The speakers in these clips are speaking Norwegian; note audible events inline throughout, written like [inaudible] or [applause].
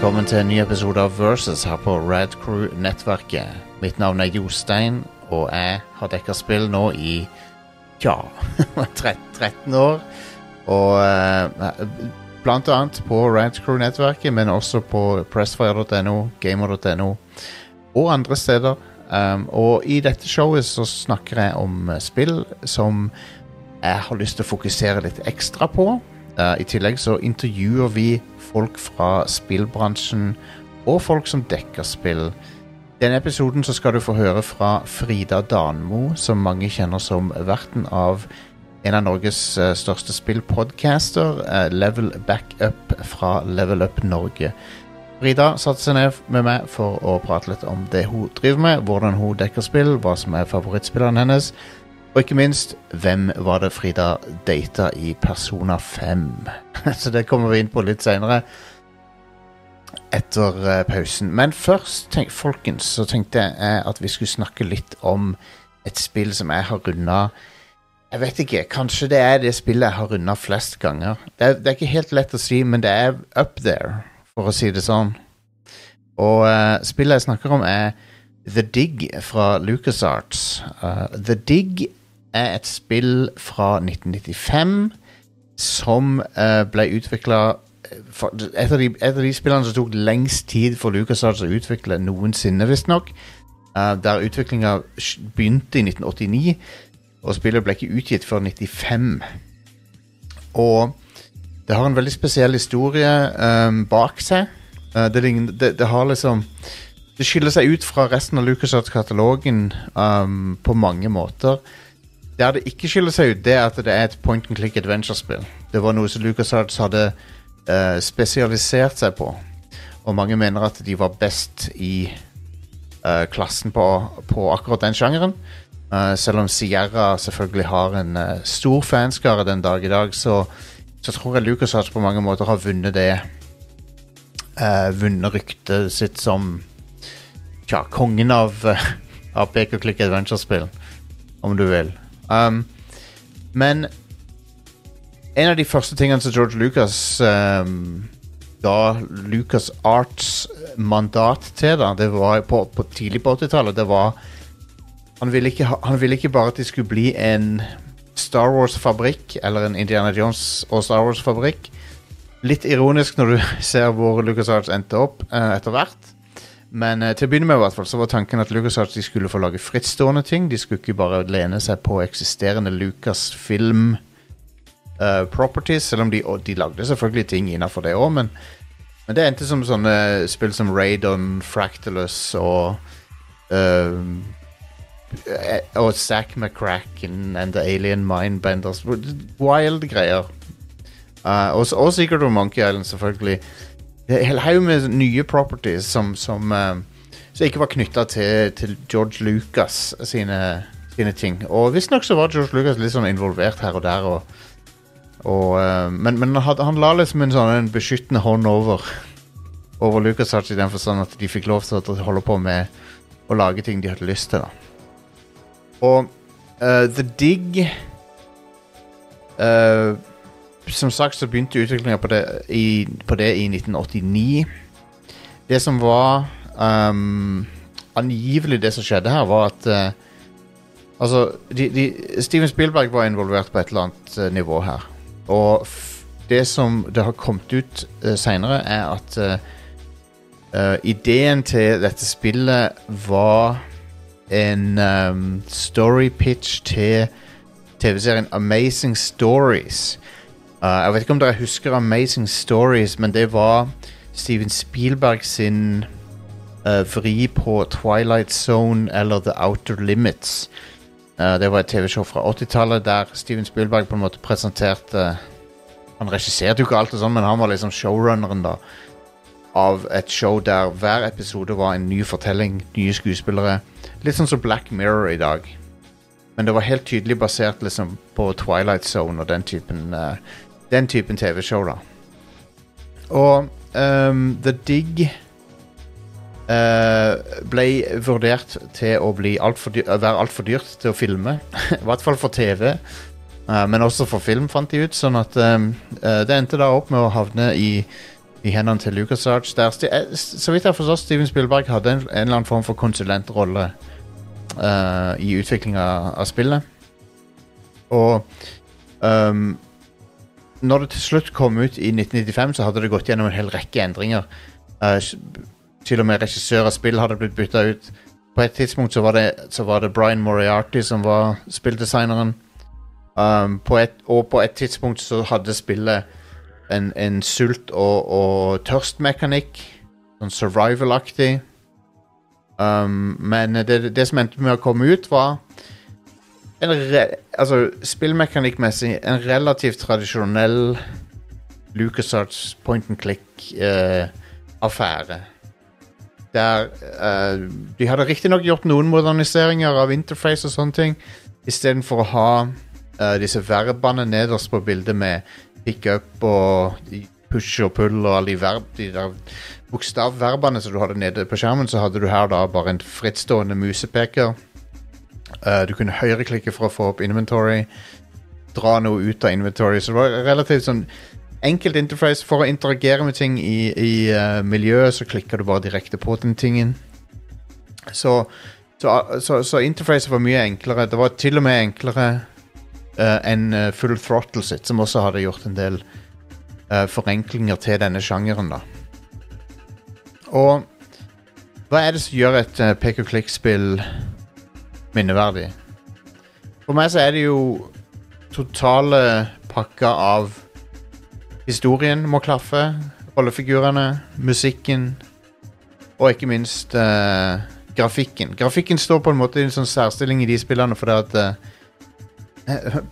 Velkommen til en ny episode av Versus her på Rad Crew-nettverket. Mitt navn er Jostein, og jeg har dekka spill nå i ja 13 [laughs] år. Og eh, blant annet på Rad Crew-nettverket, men også på pressfire.no, gamer.no og andre steder. Um, og i dette showet så snakker jeg om spill som jeg har lyst til å fokusere litt ekstra på. Uh, I tillegg så intervjuer vi folk fra spillbransjen og folk som dekker spill. Denne episoden så skal du få høre fra Frida Danmo, som mange kjenner som verten av en av Norges uh, største spillpodcaster, uh, Level Backup fra Level Up Norge. Frida satte seg ned med meg for å prate litt om det hun driver med, hvordan hun dekker spill, hva som er favorittspilleren hennes, og ikke minst, hvem var det Frida data i Persona 5? [laughs] Så det kommer vi inn på litt seinere. Etter uh, pausen. Men først, tenk, folkens, så tenkte jeg at vi skulle snakke litt om et spill som jeg har runda Jeg vet ikke, kanskje det er det spillet jeg har runda flest ganger. Det er, det er, ikke helt lett å si, men det er up there, for å si det sånn. Og uh, spillet jeg snakker om, er The Dig fra LucasArts. Uh, The Dig er et spill fra 1995 som uh, ble utvikla et, av de, et av de spillene som tok lengst tid for LucasArts å utvikle noensinne, visstnok. Uh, der utviklinga begynte i 1989, og spillet ble ikke utgitt før 95. Og det har en veldig spesiell historie um, bak seg. Uh, det, det, det, har liksom Det skiller seg ut fra resten av LucasArts-katalogen um, på mange måter. Der det ikke skiller seg ut, det er at det er et point and click adventure-spill. Det var noe som LucasArts hadde uh, spesialisert seg på. Og mange mener at de var best i uh, klassen på, på, akkurat den sjangeren. Uh, selv om Sierra selvfølgelig har en stor fanskare den dag i dag, så, så tror jeg LucasArts på mange måter har vunnet det Vunnet ryktet sitt som Tja, kongen av, av pek og klikk adventure-spill, om du vil. Um, men en av de første tingene som George Lucas um, ga Lucas Arts mandat til, da, det var på, på tidlig på 80-tallet, det var han ville, ikke, han ville ikke bare at de skulle bli en Star Wars-fabrikk, eller en Indiana Jones og Star Wars-fabrikk. Litt ironisk når du [laughs] ser hvor Lucas Arts endte opp uh, etter hvert. Men uh, til å begynne med i hvert fall, så var tanken at LucasArts de skulle få lage frittstående ting. De skulle ikke bare lene seg på eksisterende Lucasfilm uh, properties, selv om de, de lagde selvfølgelig ting innafor det òg, men, men, det endte som sånne spill som Radon, Fractalus og uh, og Zack McCracken and The Alien Mindbenders. Wild greier. Uh, og, og of Monkey Island, selvfølgelig en hel haug med nye properties som, som, uh, som ikke var knytta til, til, George Lucas sine, sine ting. Og visstnok så var George Lucas litt sånn involvert her og der. Og, og, uh, men, men han, han, la liksom en sånn en beskyttende hånd over Over Lucas i den forstand at de fikk lov til å holde på med å lage ting de hadde lyst til. da Og uh, The Dig uh, som sagt så begynte utviklinga på, på, det i 1989. Det som var um, Angivelig det som skjedde her, var at uh, Altså, de, de, Steven Spielberg var involvert på et eller annet uh, nivå her. Og det som det har kommet ut uh, seinere, er at uh, ideen til dette spillet var en um, story pitch til TV-serien Amazing Stories. Uh, jeg vet ikke om dere husker Amazing Stories, men det var Steven Spielberg sin uh, vri på Twilight Zone eller The Outer Limits. Uh, det var et TV-show fra 80-tallet der Steven Spielberg på en måte presenterte Han regisserte jo ikke alt, og sånn, men han var liksom showrunneren da av et show der hver episode var en ny fortelling, nye skuespillere. Litt sånn som Black Mirror i dag. Men det var helt tydelig basert liksom på Twilight Zone og den typen uh, den typen TV-show, da. Og um, The Dig uh, ble vurdert til å bli alt for dyr, være altfor dyrt til å filme. [laughs] I hvert fall for TV. Uh, men også for film, fant de ut. Sånn at um, uh, det endte da opp med å havne i i hendene til LucasArts. Der, Sti- eh, så vidt jeg forstår, Steven Spielberg hadde en, en eller annen form for konsulentrolle eh, i utviklinga av spillet. Og ehm, når det til slutt kom ut i 1995, så hadde det gått gjennom en hel rekke endringer. Uh, til og med regissør av spill hadde blitt bytta ut. På et tidspunkt så var det, så var det Brian Moriarty som var spilldesigneren. Um, på et, og på et tidspunkt så hadde spillet en, en sult- og, og tørstmekanikk. Sånn survival-aktig. Um, men det, det som endte med å komme ut, var en re, altså spillmekanikkmessig en relativt tradisjonell LucasArts point and click-affære. Der eh, De hadde riktignok gjort noen moderniseringer av interface og sånne ting, istedenfor å ha eh, disse verbene nederst på bildet med pick up og push og pull og alle de, verb, de der bokstavverbene som du hadde nede på skjermen, så hadde du her da bare en frittstående musepeker. Eh, du kunne høyreklikke for å få opp inventory, dra noe ut av inventory, så det var relativt sånn enkelt interface for å interagere med ting i, i uh, miljøet, så klikker du bare direkte på den tingen. Så, så, så, så interfacet var mye enklere. Det var til og med enklere uh, enn Full Throttle sitt, som også hadde gjort en del forenklinger til denne sjangeren, da. Og hva er det som gjør et klikk-spill minneverdig? For meg så er det jo totale pakka av Historien må klaffe, rollefigurene, musikken og ikke minst uh, grafikken. Grafikken står på en måte i en sånn særstilling i de spillene fordi at [laughs]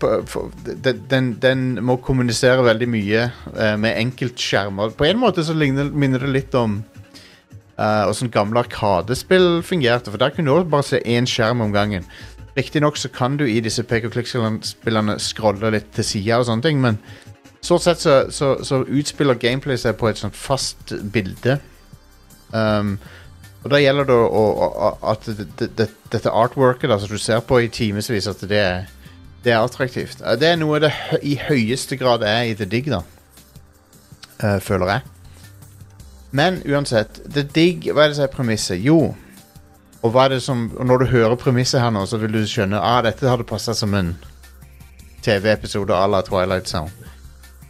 uh, den, den, må kommunisere veldig mye eh, med enkeltskjermer. På en måte så minner det litt om uh, åssen gamle Arkadespill fungerte. For der kunne du også bare se én skjerm om gangen. Riktignok så kan du i disse pek og klikk-spillene scrolle litt til sida og sånne ting, men Stort sett så, så, så utspiller gameplay seg på et sånt fast bilde. Um, og da gjelder det å, å, at det, det, det, dette artworket da, som du ser på i timevis, at det er, det er attraktivt. Uh, Det er noe det i høyeste grad er i The Dig, da. Uh, føler jeg. Men uansett, The Dig, hva er det som er premisset? Jo, og hva er det som og Når du hører premisset her nå, så vil du skjønne ah, dette hadde passa som en TV-episode à la Twilight Zone.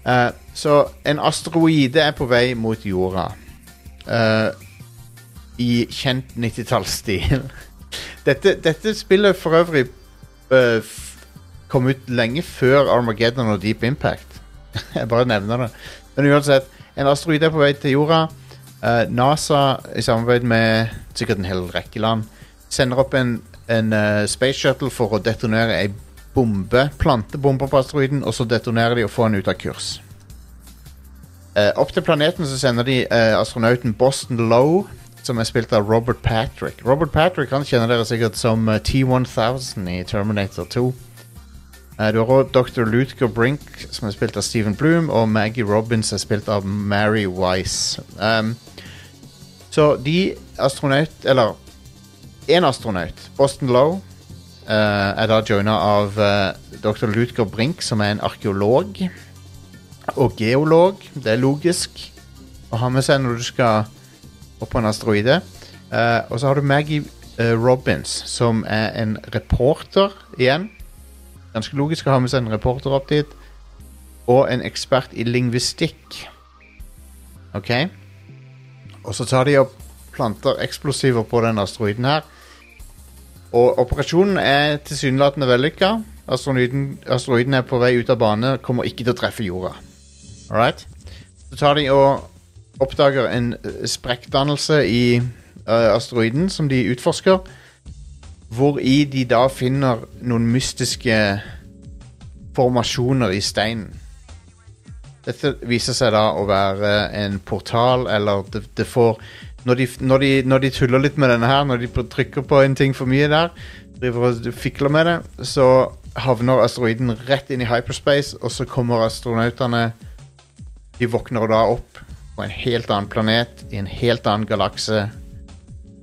Uh, så en asteroide er på vei mot jorda. Uh, I kjent 90-tallsstil. [laughs] dette, dette spillet for øvrig uh, kom ut lenge før Armageddon og Deep Impact. [laughs] Jeg bare nevner det. Men uansett, en asteroide er på vei til jorda. Eh, NASA, i samarbeid med sikkert en hel rekke land, sender opp en, en uh, space shuttle for å detonere ei bombe, plante bomber på asteroiden, og så detonerer de og får den ut av kurs. Uh, opp til planeten så sender de astronauten Boston Lowe, som er spilt av Robert Patrick. Robert Patrick han kjenner dere sikkert som eh, T-1000 i Terminator 2. Eh, du har også Dr. Luther Brink, som er spilt av Stephen Bloom, og Maggie Robbins er spilt av Mary Wise. Um, så de astronaut Eller én astronaut, Boston Lowe, eh, er da joina av eh, Dr. Lutger Brink, som er en arkeolog og geolog. Det er logisk å ha med seg når du skal opp på en asteroide. Eh, og så har du Maggie eh, Robbins, som er en reporter igjen. Ganske logisk å ha med seg en reporter opp dit. Og en ekspert i lingvistikk. OK? Og så tar de og planter eksplosiver på den asteroiden her. Og operasjonen er tilsynelatende vellykka. Asteroiden, asteroiden er på vei ut av bane, kommer ikke til å treffe jorda. Alright? Så tar de og oppdager en eh, sprekkdannelse i uh, asteroiden som de utforsker. Hvor i de da finner noen mystiske formasjoner i steinen. Dette viser seg da å være en portal, eller det, det får når de, når, de, når de tuller litt med denne her, når de trykker på en ting for mye der, driver og fikler med det, så havner asteroiden rett inn i hyperspace, og så kommer astronautene De våkner da opp på en helt annen planet, i en helt annen galakse.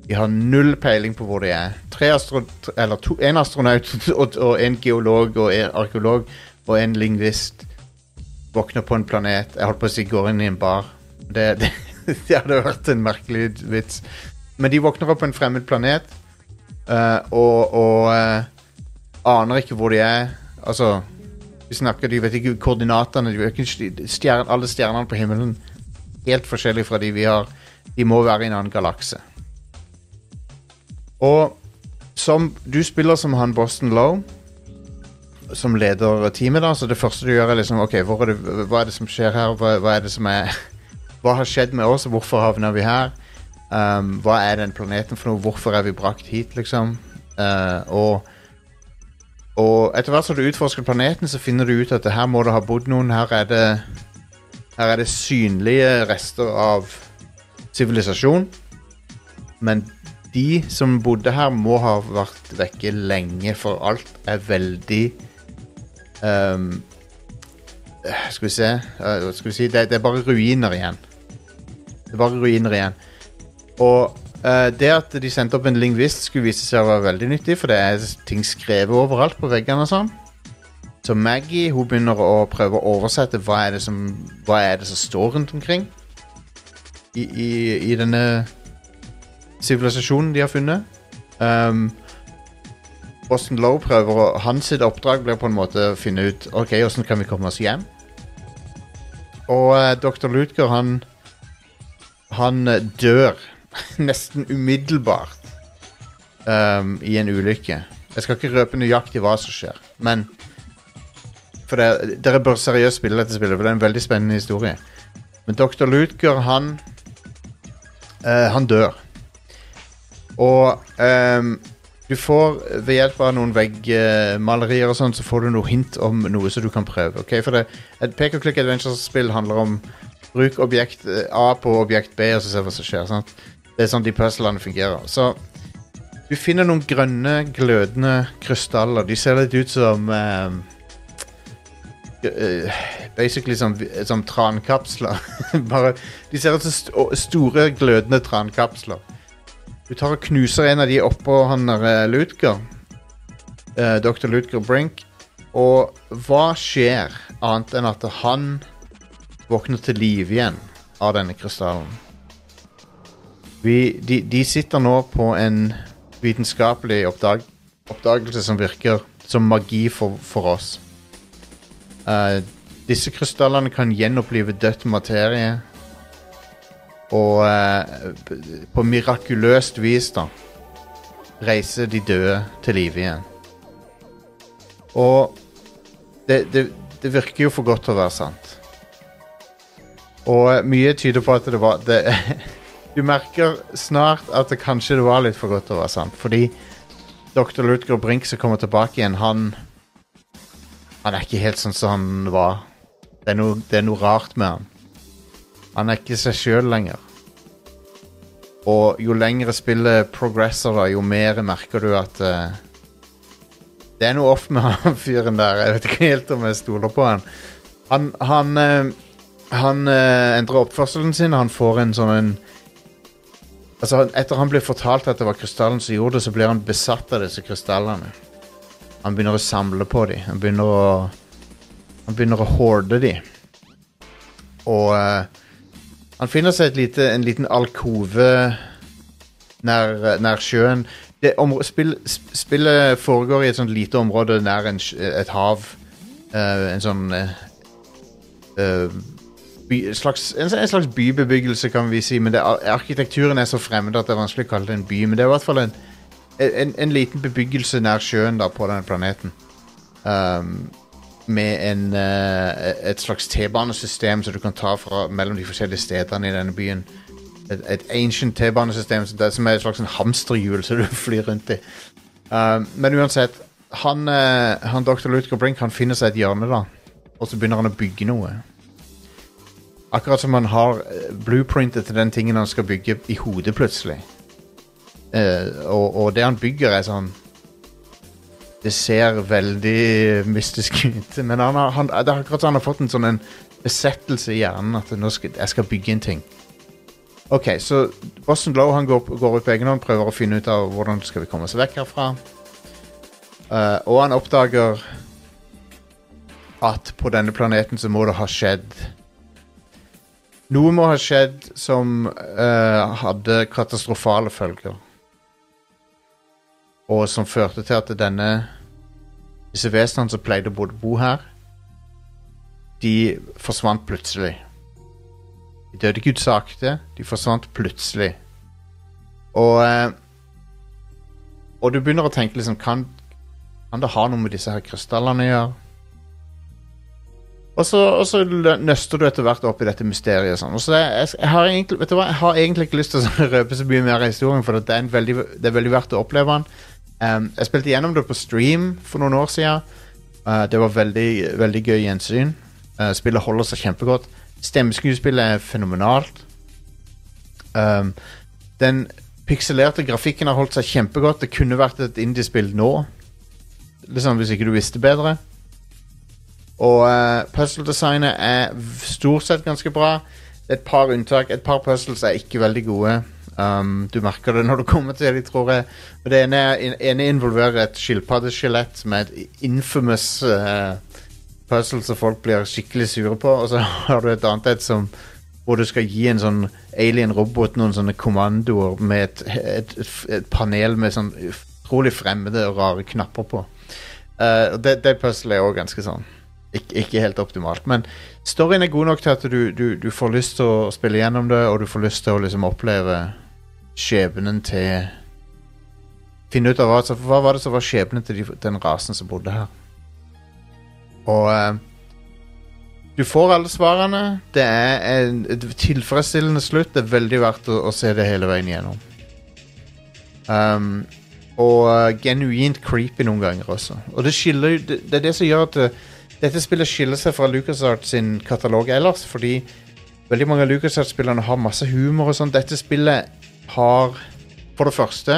De har null peiling på hvor de er. Astro to, en astronaut [laughs] og, og en geolog og en arkeolog og en lingvist våkner på en planet. Jeg holdt på å si går inn i en bar. Det, det, [laughs] det hadde vært en merkelig vits. Men de våkner opp på en fremmed planet uh, og, og uh, aner ikke hvor de er. Altså Vi snakker, De vet ikke koordinatene. De ikke stjern, alle stjernene på himmelen helt forskjellige fra de vi har. De må være i en annen galakse. Og som Du spiller som han Boston Lowe, som leder teamet. da Så det første du gjør, er liksom OK, er det, hva er det som skjer her? Hva, hva er det som er [laughs] Hva har skjedd med oss? Hvorfor havner vi her? Um, hva er den planeten for noe? Hvorfor er vi brakt hit, liksom? Uh, og og etter hvert som du utforsker planeten, så finner du ut at her må det ha bodd noen. Her er det, her er det synlige rester av sivilisasjon. Men de som bodde her, må ha vært vekke lenge, for alt er veldig um, Skal vi se uh, Skal vi si det, det, er bare ruiner igjen. Det er bare ruiner igjen. Og uh, det at de sendte opp en lingvist, skulle vise seg å være veldig nyttig, for det er ting skrevet overalt på veggene og sånn. Så Maggie hun begynner å prøve å oversette hva er det som, er det som står rundt omkring i, i, i denne sivilisasjonen de har funnet. Um, Boston Lowe prøver å Hans oppdrag blir på en måte å finne ut Ok, hvordan kan vi komme oss hjem. Og uh, Dr. Lutger, han Han uh, dør [laughs] nesten umiddelbart um, i en ulykke. Jeg skal ikke røpe nøyaktig hva som skjer, men For det, dere bør seriøst spille dette spillet, for det er en veldig spennende historie. Men Dr. Lutger, han uh, Han dør. Og um, du får ved hjelp av noen veggmalerier og sånn, så får du noe hint om noe som du kan prøve. ok? For det, Et pek og klikk adventure-spill handler om bruk objekt A på objekt B, og så se hva som skjer. sant? Det er sånn de puzzlene fungerer. Så du finner noen grønne, glødende krystaller. De ser litt ut som um, Basically som, som trankapsler. [laughs] Bare, de ser ut som st store, glødende trankapsler. Du tar og knuser en av de oppå han der Lutger. Uh, Dr. Lutger Brink. Og hva skjer, annet enn at han våkner til live igjen av denne krystallen? Vi, de, de, sitter nå på en vitenskapelig oppdag, oppdagelse som virker som magi for, for oss. Uh, disse krystallene kan gjenopplive dødt materie og eh, på mirakuløst vis, da, reiser de døde til live igjen. Og det, det, det, virker jo for godt til å være sant. Og mye tyder på at det var det, [laughs] Du merker snart at det kanskje det var litt for godt til å være sant. Fordi dr. Lutger Brink som kommer tilbake igjen, han Han er ikke helt sånn som han var. Det er noe, det er noe rart med han. Han er ikke seg sjøl lenger. Og jo lengre spillet progresser, da, jo mer merker du at uh, Det er noe off med [laughs] han fyren der. Jeg vet ikke helt om jeg stoler på han. Han, han, uh, han uh, endrer oppførselen sin. Han får en sånn en Altså, etter han blir fortalt at det var krystallen som gjorde det, så blir han besatt av disse krystallene. Han begynner å samle på dem. Han begynner å Han begynner å horde dem. Og han finner seg lite, en liten alkove nær, nær sjøen. Om, spill, spillet foregår i et sånt lite område nær en, et hav. Uh, en sånn uh, by, slags, en, en, slags bybebyggelse, kan vi si. Men det, arkitekturen er så fremmed at det er vanskelig å kalle det en by. Men det er i hvert fall en, en liten bebyggelse nær sjøen da, på denne planeten. Um, med en, uh, et slags T-banesystem som du kan ta fra mellom de forskjellige stedene i denne byen. Et, et ancient T-banesystem som er et slags hamsterhjul som du [laughs] flyr rundt i. Uh, men uansett, han, uh, han Dr. Luther Brink han finner seg et hjørne, da. Og så begynner han å bygge noe. Akkurat som han har blueprintet til den tingen han skal bygge, i hodet plutselig. og, og det han bygger, er sånn det ser veldig mystisk ut. Men han har, han, det er akkurat som han har fått en sånn besettelse i hjernen at skal, jeg skal bygge en ting. Ok, så Boston Glow han går, går ut på egen hånd, prøver å finne ut av hvordan skal vi komme oss vekk herfra. Uh, og han oppdager at på denne planeten så må det ha skjedd Noe må ha skjedd som uh, hadde katastrofale følger. Og som førte til at denne disse vesenene som pleide å bo- her, de forsvant plutselig. De døde ikke usakte, de forsvant plutselig. Og eh, Og du begynner å tenke liksom Kan, kan det ha noe med disse her krystallene å gjøre? Og så, og så nøster du etter hvert opp i dette mysteriet. Sånn. Og så jeg, jeg, har egentlig, vet du hva, jeg har egentlig ikke lyst til å [laughs] røpe så mye mer av historien, for det er, veldig, det er veldig verdt å oppleve den. Um, jeg spilte gjennom det på stream for noen år siden. Uh, det var veldig, veldig gøy gjensyn. Uh, spillet holder seg kjempegodt. Stemmeskuespillet er fenomenalt. Um, den pikselerte grafikken har holdt seg kjempegodt. Det kunne vært et indiespill nå, liksom hvis ikke du visste bedre. Og uh, puzzle-designet er stort sett ganske bra. Et par unntak. Et par puzzles er ikke veldig gode. Um, du merker det når du kommer til dem, tror jeg. Men det ene, ene involverer et skilpaddeskjelett med et infamous uh, puzzle som folk blir skikkelig sure på. Og så [laughs] har du et annet et som hvor du skal gi en sånn alien robot noen sånne kommandoer med et, et, et, panel med sånn utrolig fremmede og rare knapper på. Uh, det, det puzzlet er òg ganske sånn ikke, ikke helt optimalt. Men storyen er god nok til at du, du, du får lyst til å spille gjennom det, og du får lyst til å liksom oppleve skjebnen til Finne ut av hva, så hva var det som var skjebnen til de, den rasen som bodde her. Og uh, du får alle svarene. Det er en tilfredsstillende slutt. Det er veldig verdt å, å se det hele veien gjennom. Um, og uh, genuint creepy noen ganger også. Og det skiller det, det er det som gjør at det, dette spillet skiller seg fra LucasArts sin katalog ellers, fordi veldig mange av LucasArts-spillerne har masse humor og sånn. Dette spillet har For det første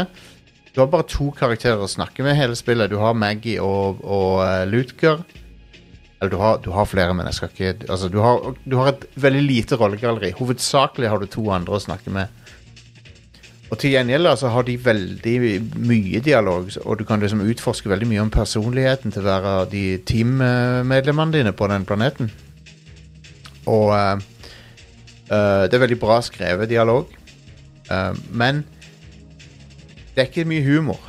Du har bare to karakterer å snakke med hele spillet. Du har Maggie og, og uh, Lutger. Eller du har, du har flere, men jeg skal ikke Altså, du har, du har et veldig lite rollegalleri. Hovedsakelig har du to andre å snakke med. Og til gjengjeld så har de veldig mye dialog, og du kan liksom utforske veldig mye om personligheten til hver av de teammedlemmene dine på den planeten. Og uh, uh, det er veldig bra skrevet dialog, uh, men det er ikke mye humor.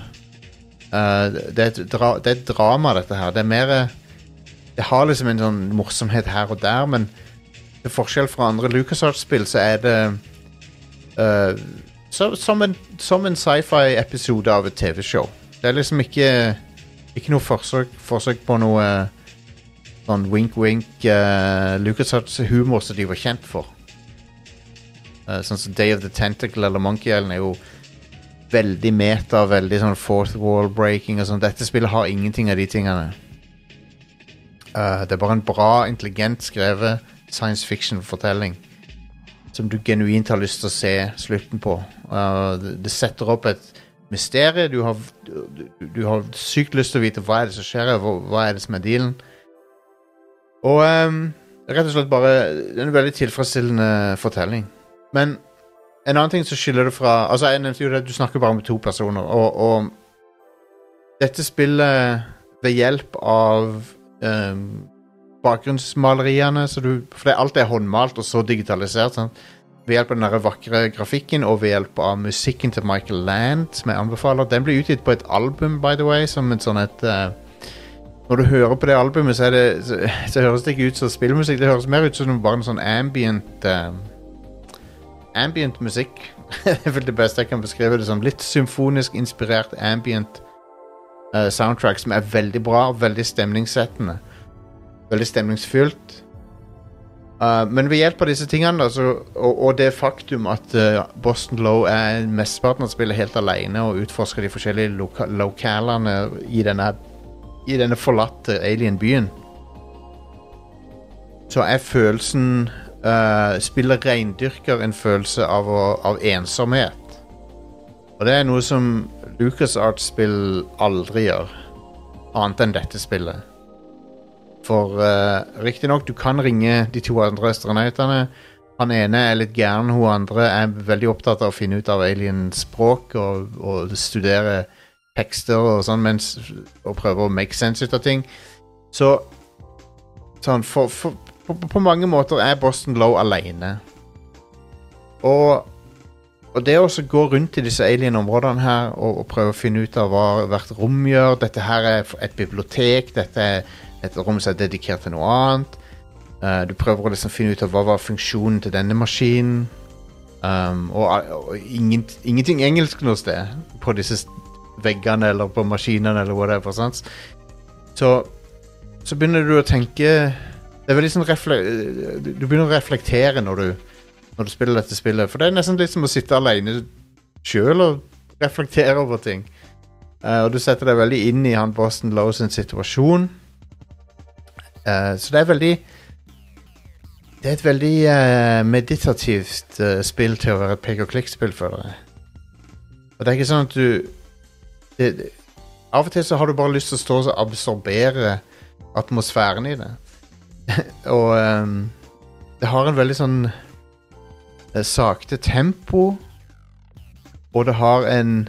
Det, er dra det er drama, dette her. Det er mer Det har liksom en sånn morsomhet her og der, men til forskjell fra andre LucasArts-spill, så er det eh, så, som en, som en sci-fi-episode av et TV-show. Det er liksom ikke Ikke noe forsøk, forsøk på noe sånn wink-wink uh, LucasArts-humor som de var kjent for. Uh, sånn som Day of the Tentacle eller Monkey Island er jo veldig meta, veldig sånn fourth wall breaking og sånn. Dette spillet har ingenting av de tingene. Uh, det er bare en bra, intelligent skrevet science fiction-fortelling som du genuint har lyst til å se slutten på. Uh, det, det setter opp et mysterium. Du har, du, du har sykt lyst til å vite hva er det som skjer, her, hva, hva er det som er dealen. Og um, rett og slett bare en veldig tilfredsstillende fortelling. Men en annen ting som skiller det fra Altså, jeg nevnte jo det, du snakker bare med to personer, og, og dette spillet ved hjelp av um, bakgrunnsmaleriene du, For alt er håndmalt og så digitalisert. Sant? Ved hjelp av den vakre grafikken og ved hjelp av musikken til Michael Land, som jeg anbefaler. Den ble utgitt på et album, by the way, som et sånn et uh, Når du hører på det albumet, så, det, så, så høres det ikke ut som spillmusikk. Det høres mer ut som bare en sånn ambient uh, Ambient musikk. [laughs] det er vel det beste jeg kan beskrive det som. Litt symfonisk inspirert ambient uh, soundtrack som er veldig bra og veldig stemningssettende. Veldig stemningsfylt. Uh, men ved hjelp av disse tingene, da, og, og det faktum at uh, Boston Low er mesteparten av spillet helt alene og utforsker de forskjellige loka lokalene i denne, i denne forlatte alien-byen, så er følelsen uh, Spiller reindyrker en følelse av, å, av ensomhet. Og det er noe som LucasArts-spill aldri gjør, annet enn dette spillet. For uh, riktignok, du kan ringe de to andre astronautene. Han ene er litt gæren, hun andre er veldig opptatt av å finne ut av alien-språk og, og studere tekster og sånn, mens, og prøve å make sense ut av ting. Så sånn, for, for, på, på mange måter er Boston Low alene. Og, og det å gå rundt i disse alien-områdene her og, og prøve å finne ut av hva hvert rom gjør Dette her er et bibliotek, dette er et rom som er dedikert til noe annet. Uh, du prøver å liksom finne ut av hva var funksjonen til denne maskinen. Um, og og ingen, ingenting engelsk noe sted på disse veggene eller på maskinene eller whatever. Sant? Så, så begynner du å tenke Det er veldig sånn du begynner å reflektere når du, når du spiller dette spillet. For det er nesten litt som å sitte alene sjøl og reflektere over ting. Uh, og du setter deg veldig inn i han Boston Lowe sin situasjon. Eh, så det er veldig Det er et veldig uh, meditativt uh, spill til å være et pek og klikk-spill, føler jeg. Og det er ikke sånn at du det, det, Av og til så har du bare lyst til å stå og absorbere atmosfæren i det. [laughs] og um, det har en veldig sånn sakte tempo, og det har en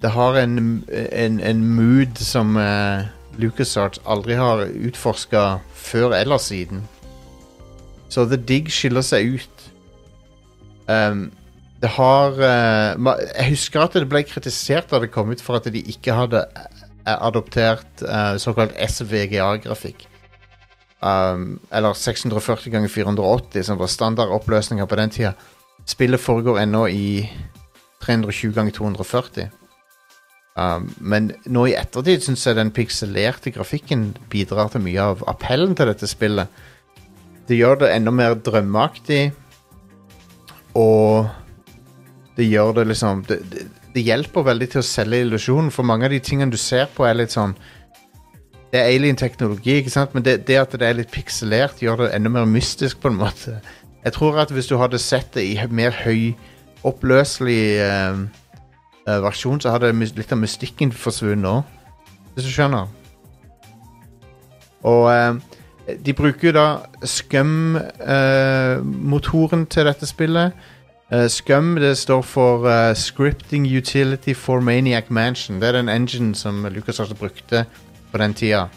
Det har en, en, en mood som uh, LucasArts aldri har utforska før eller siden. Så The Dig skiller seg ut. Um, det har uh, Jeg husker at det ble kritisert da det kom ut for at de ikke hadde eh, adoptert uh, såkalt SVGA-grafikk. Um, eller 640 ganger 480, som var standardoppløsninger på den tida. Spillet foregår ennå i 320 ganger 240. Um, men nå i ettertid syns jeg den pikselerte grafikken bidrar til mye av appellen til dette spillet. Det gjør det enda mer drømmeaktig, og det gjør det liksom det, det, det hjelper veldig til å selge illusjonen, for mange av de tingene du ser på, er litt sånn Det er alien-teknologi, ikke sant? men det, det at det er litt pikselert, gjør det enda mer mystisk, på en måte. Jeg tror at hvis du hadde sett det i mer høyoppløselig eh, eh, versjon, så hadde litt av mystikken forsvunnet òg, hvis du skjønner. Og uh, de bruker jo da Scum-motoren til dette spillet. Eh, Scum det står for eh, Scripting Utility for Maniac Mansion. Det er den engine som Lucas LucasArts brukte på den tida.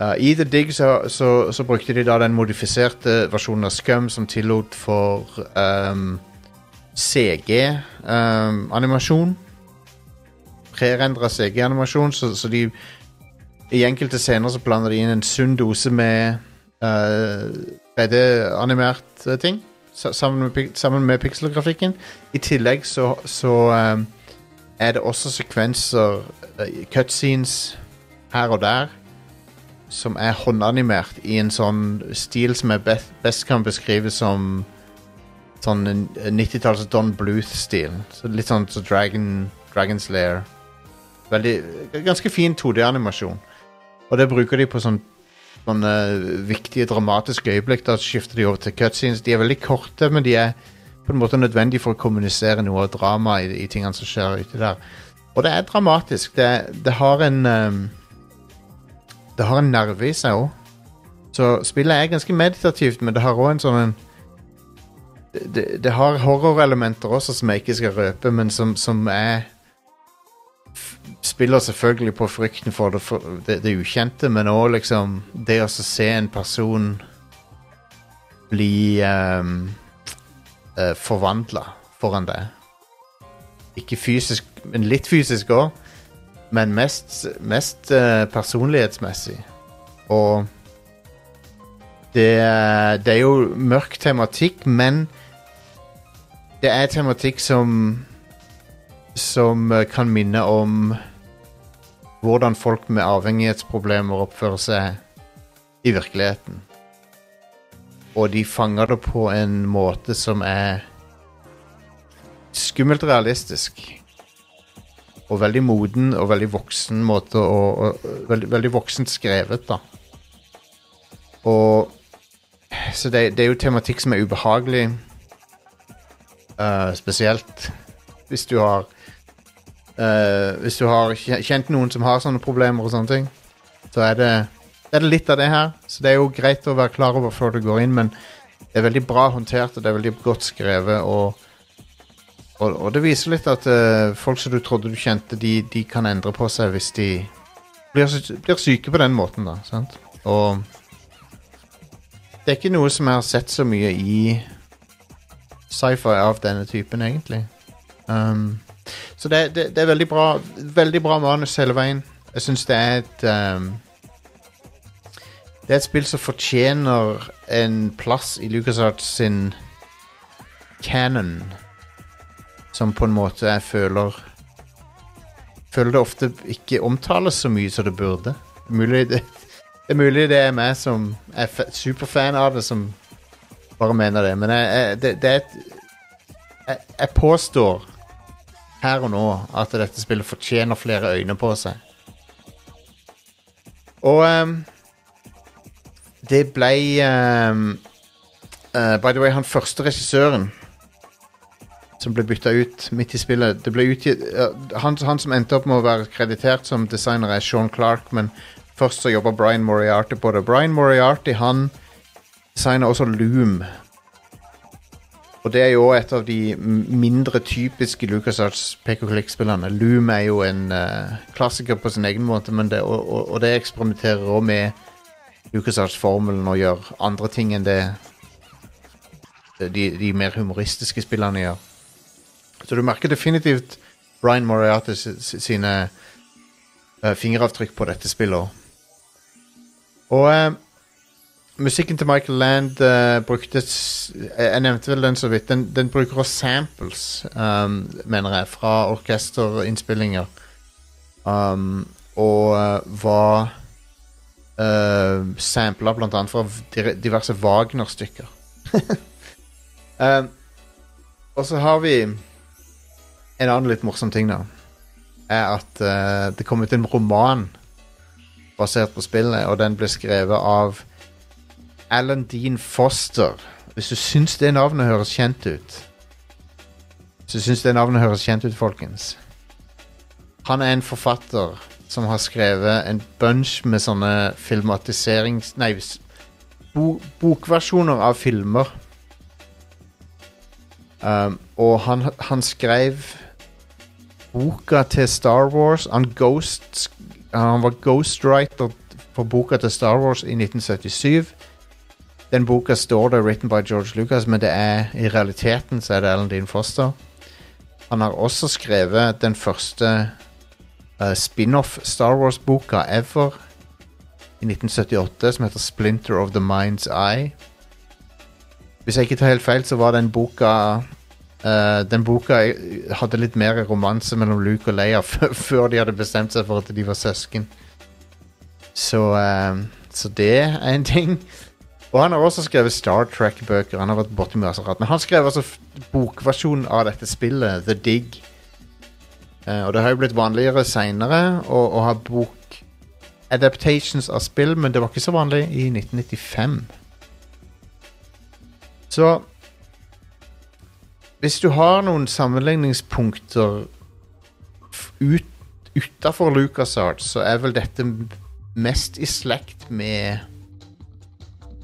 Uh, I The Dig så, så, så brukte de da den modifiserte versjonen av Scum som tillot for um, CG-animasjon. Prerendra CG-animasjon, så, så de i enkelte scener så blander de inn en sunn dose med uh, 3D-animert eh, ting. Sammen med, sammen med pikselgrafikken. I tillegg så, så um, er det også sekvenser, uh, cutscenes her og der, som er håndanimert i en sånn stil som best, best kan beskrive som sånn en- en 90-talls Don Bluth-stil. Så litt sånn så Dragon, Dragon's Lair. Veldig, ganske fin 2D-animasjon. Og det bruker de på sånn, sånne viktige, dramatiske øyeblikk. Da skifter de over til cutscenes. De er veldig korte, men de er på en måte nødvendige for å kommunisere noe av drama i, i tingene som skjer ute der. Og det er dramatisk. Det, det har en um, Det har en nerve i seg òg. Så spillet er ganske meditativt, men det har òg en sånn en det, det, har horrorelementer også som jeg ikke skal røpe, men som, som er Spiller selvfølgelig på frykten for det, for det, det ukjente, men òg liksom det å se en person bli um, forvandla foran deg. Ikke fysisk, men litt fysisk òg. Men mest, mest uh, personlighetsmessig. Og det, det er jo mørk tematikk, men det er tematikk som Som eh, kan minne om hvordan folk med avhengighetsproblemer oppfører seg i virkeligheten. Og de fanger det på en måte som er skummelt realistisk. Og veldig moden og veldig voksen måte å, veldig, veldig voksent skrevet, da. Og Så det, det er jo tematikk som er ubehagelig. Eh, spesielt hvis du har uh, Hvis du har kjent noen som har sånne problemer og sånne ting, så er det, er det litt av det her. Så det er jo greit å være klar over før du går inn, men det er veldig bra håndtert, og det er veldig godt skrevet, og og, og det viser litt at uh, folk som du trodde du kjente, de, de kan endre på seg hvis de blir, blir syke på den måten, da. Sant? Og det er ikke noe som jeg har sett så mye i sci-fi av denne typen, egentlig. Um, så det, det, det er veldig bra Veldig bra manus hele veien. Jeg syns det er et um, Det er et spill som fortjener en plass i LucasArts sin canon. Som på en måte jeg føler Føler det ofte ikke omtales så mye som det burde. Mulig det, det er mulig det er meg som er superfan av det, som bare mener det. Men jeg, jeg, det, det er et jeg, jeg påstår her og nå at dette spillet fortjener flere øyne på seg. Og um, det ble um, uh, By the way, han første regissøren som ble bytta ut midt i spillet det ble utgitt, uh, han, han som endte opp med å være kreditert som designer, er Sean Clark, men først så jobba Brian Moriarty på det. Brian Moriarty han designer også Loom. Og det er jo et av de mindre typiske LucasArts pek-og-klikk-spillene. Loom er jo en uh, klassiker på sin egen måte, det, og, og, og det eksperimenterer også med LucasArts-formelen og gjør andre ting enn det de, de mer humoristiske spillene gjør. Så du merker definitivt Brian si- sine uh, fingeravtrykk på dette spillet òg. Og eh, musikken til Michael Land uh, brukte Jeg jeg nevnte vel den så vidt. Den, den bruker også samples, um, mener jeg, fra orkesterinnspillinger. Um, og uh, var uh, sampla blant annet fra diverse Wagner-stykker. [laughs] um, og så har vi en annen litt morsom ting, da. Er at uh, det kom ut en roman basert på spillet, og den ble skrevet av Alan Dean Foster. Hvis du syns det navnet høres kjent ut Hvis du syns det navnet høres kjent ut, folkens Han er en forfatter som har skrevet en bunch med sånne filmatiserings... Nei, bo, bokversjoner av filmer. Um, og han, han skrev boka til Star Wars. Han, ghost, han var ghostwriter for boka til Star Wars i 1977. Den boka står det 'written by George Lucas', men det er i realiteten så er det Alan Dean Foster. Han har også skrevet den første uh, spin-off Star Wars-boka ever i 1978, som heter 'Splinter of the Mind's Eye'. Hvis jeg ikke tar helt feil, så var den boka uh, Den boka hadde litt mer romanse mellom Luke og Leia [laughs] før de hadde bestemt seg for at de var søsken. Så, uh, så det er en ting. Og han har også skrevet Star Trek-bøker. Han har vært borti mye rart. Men han skrev altså bokversjonen av dette spillet, The Dig. Uh, og det har jo blitt vanligere seinere å, å ha bok adaptations av spill, men det var ikke så vanlig i 1995. Så Hvis du har noen sammenligningspunkter ut, utafor LucasArts, så er vel dette mest i slekt med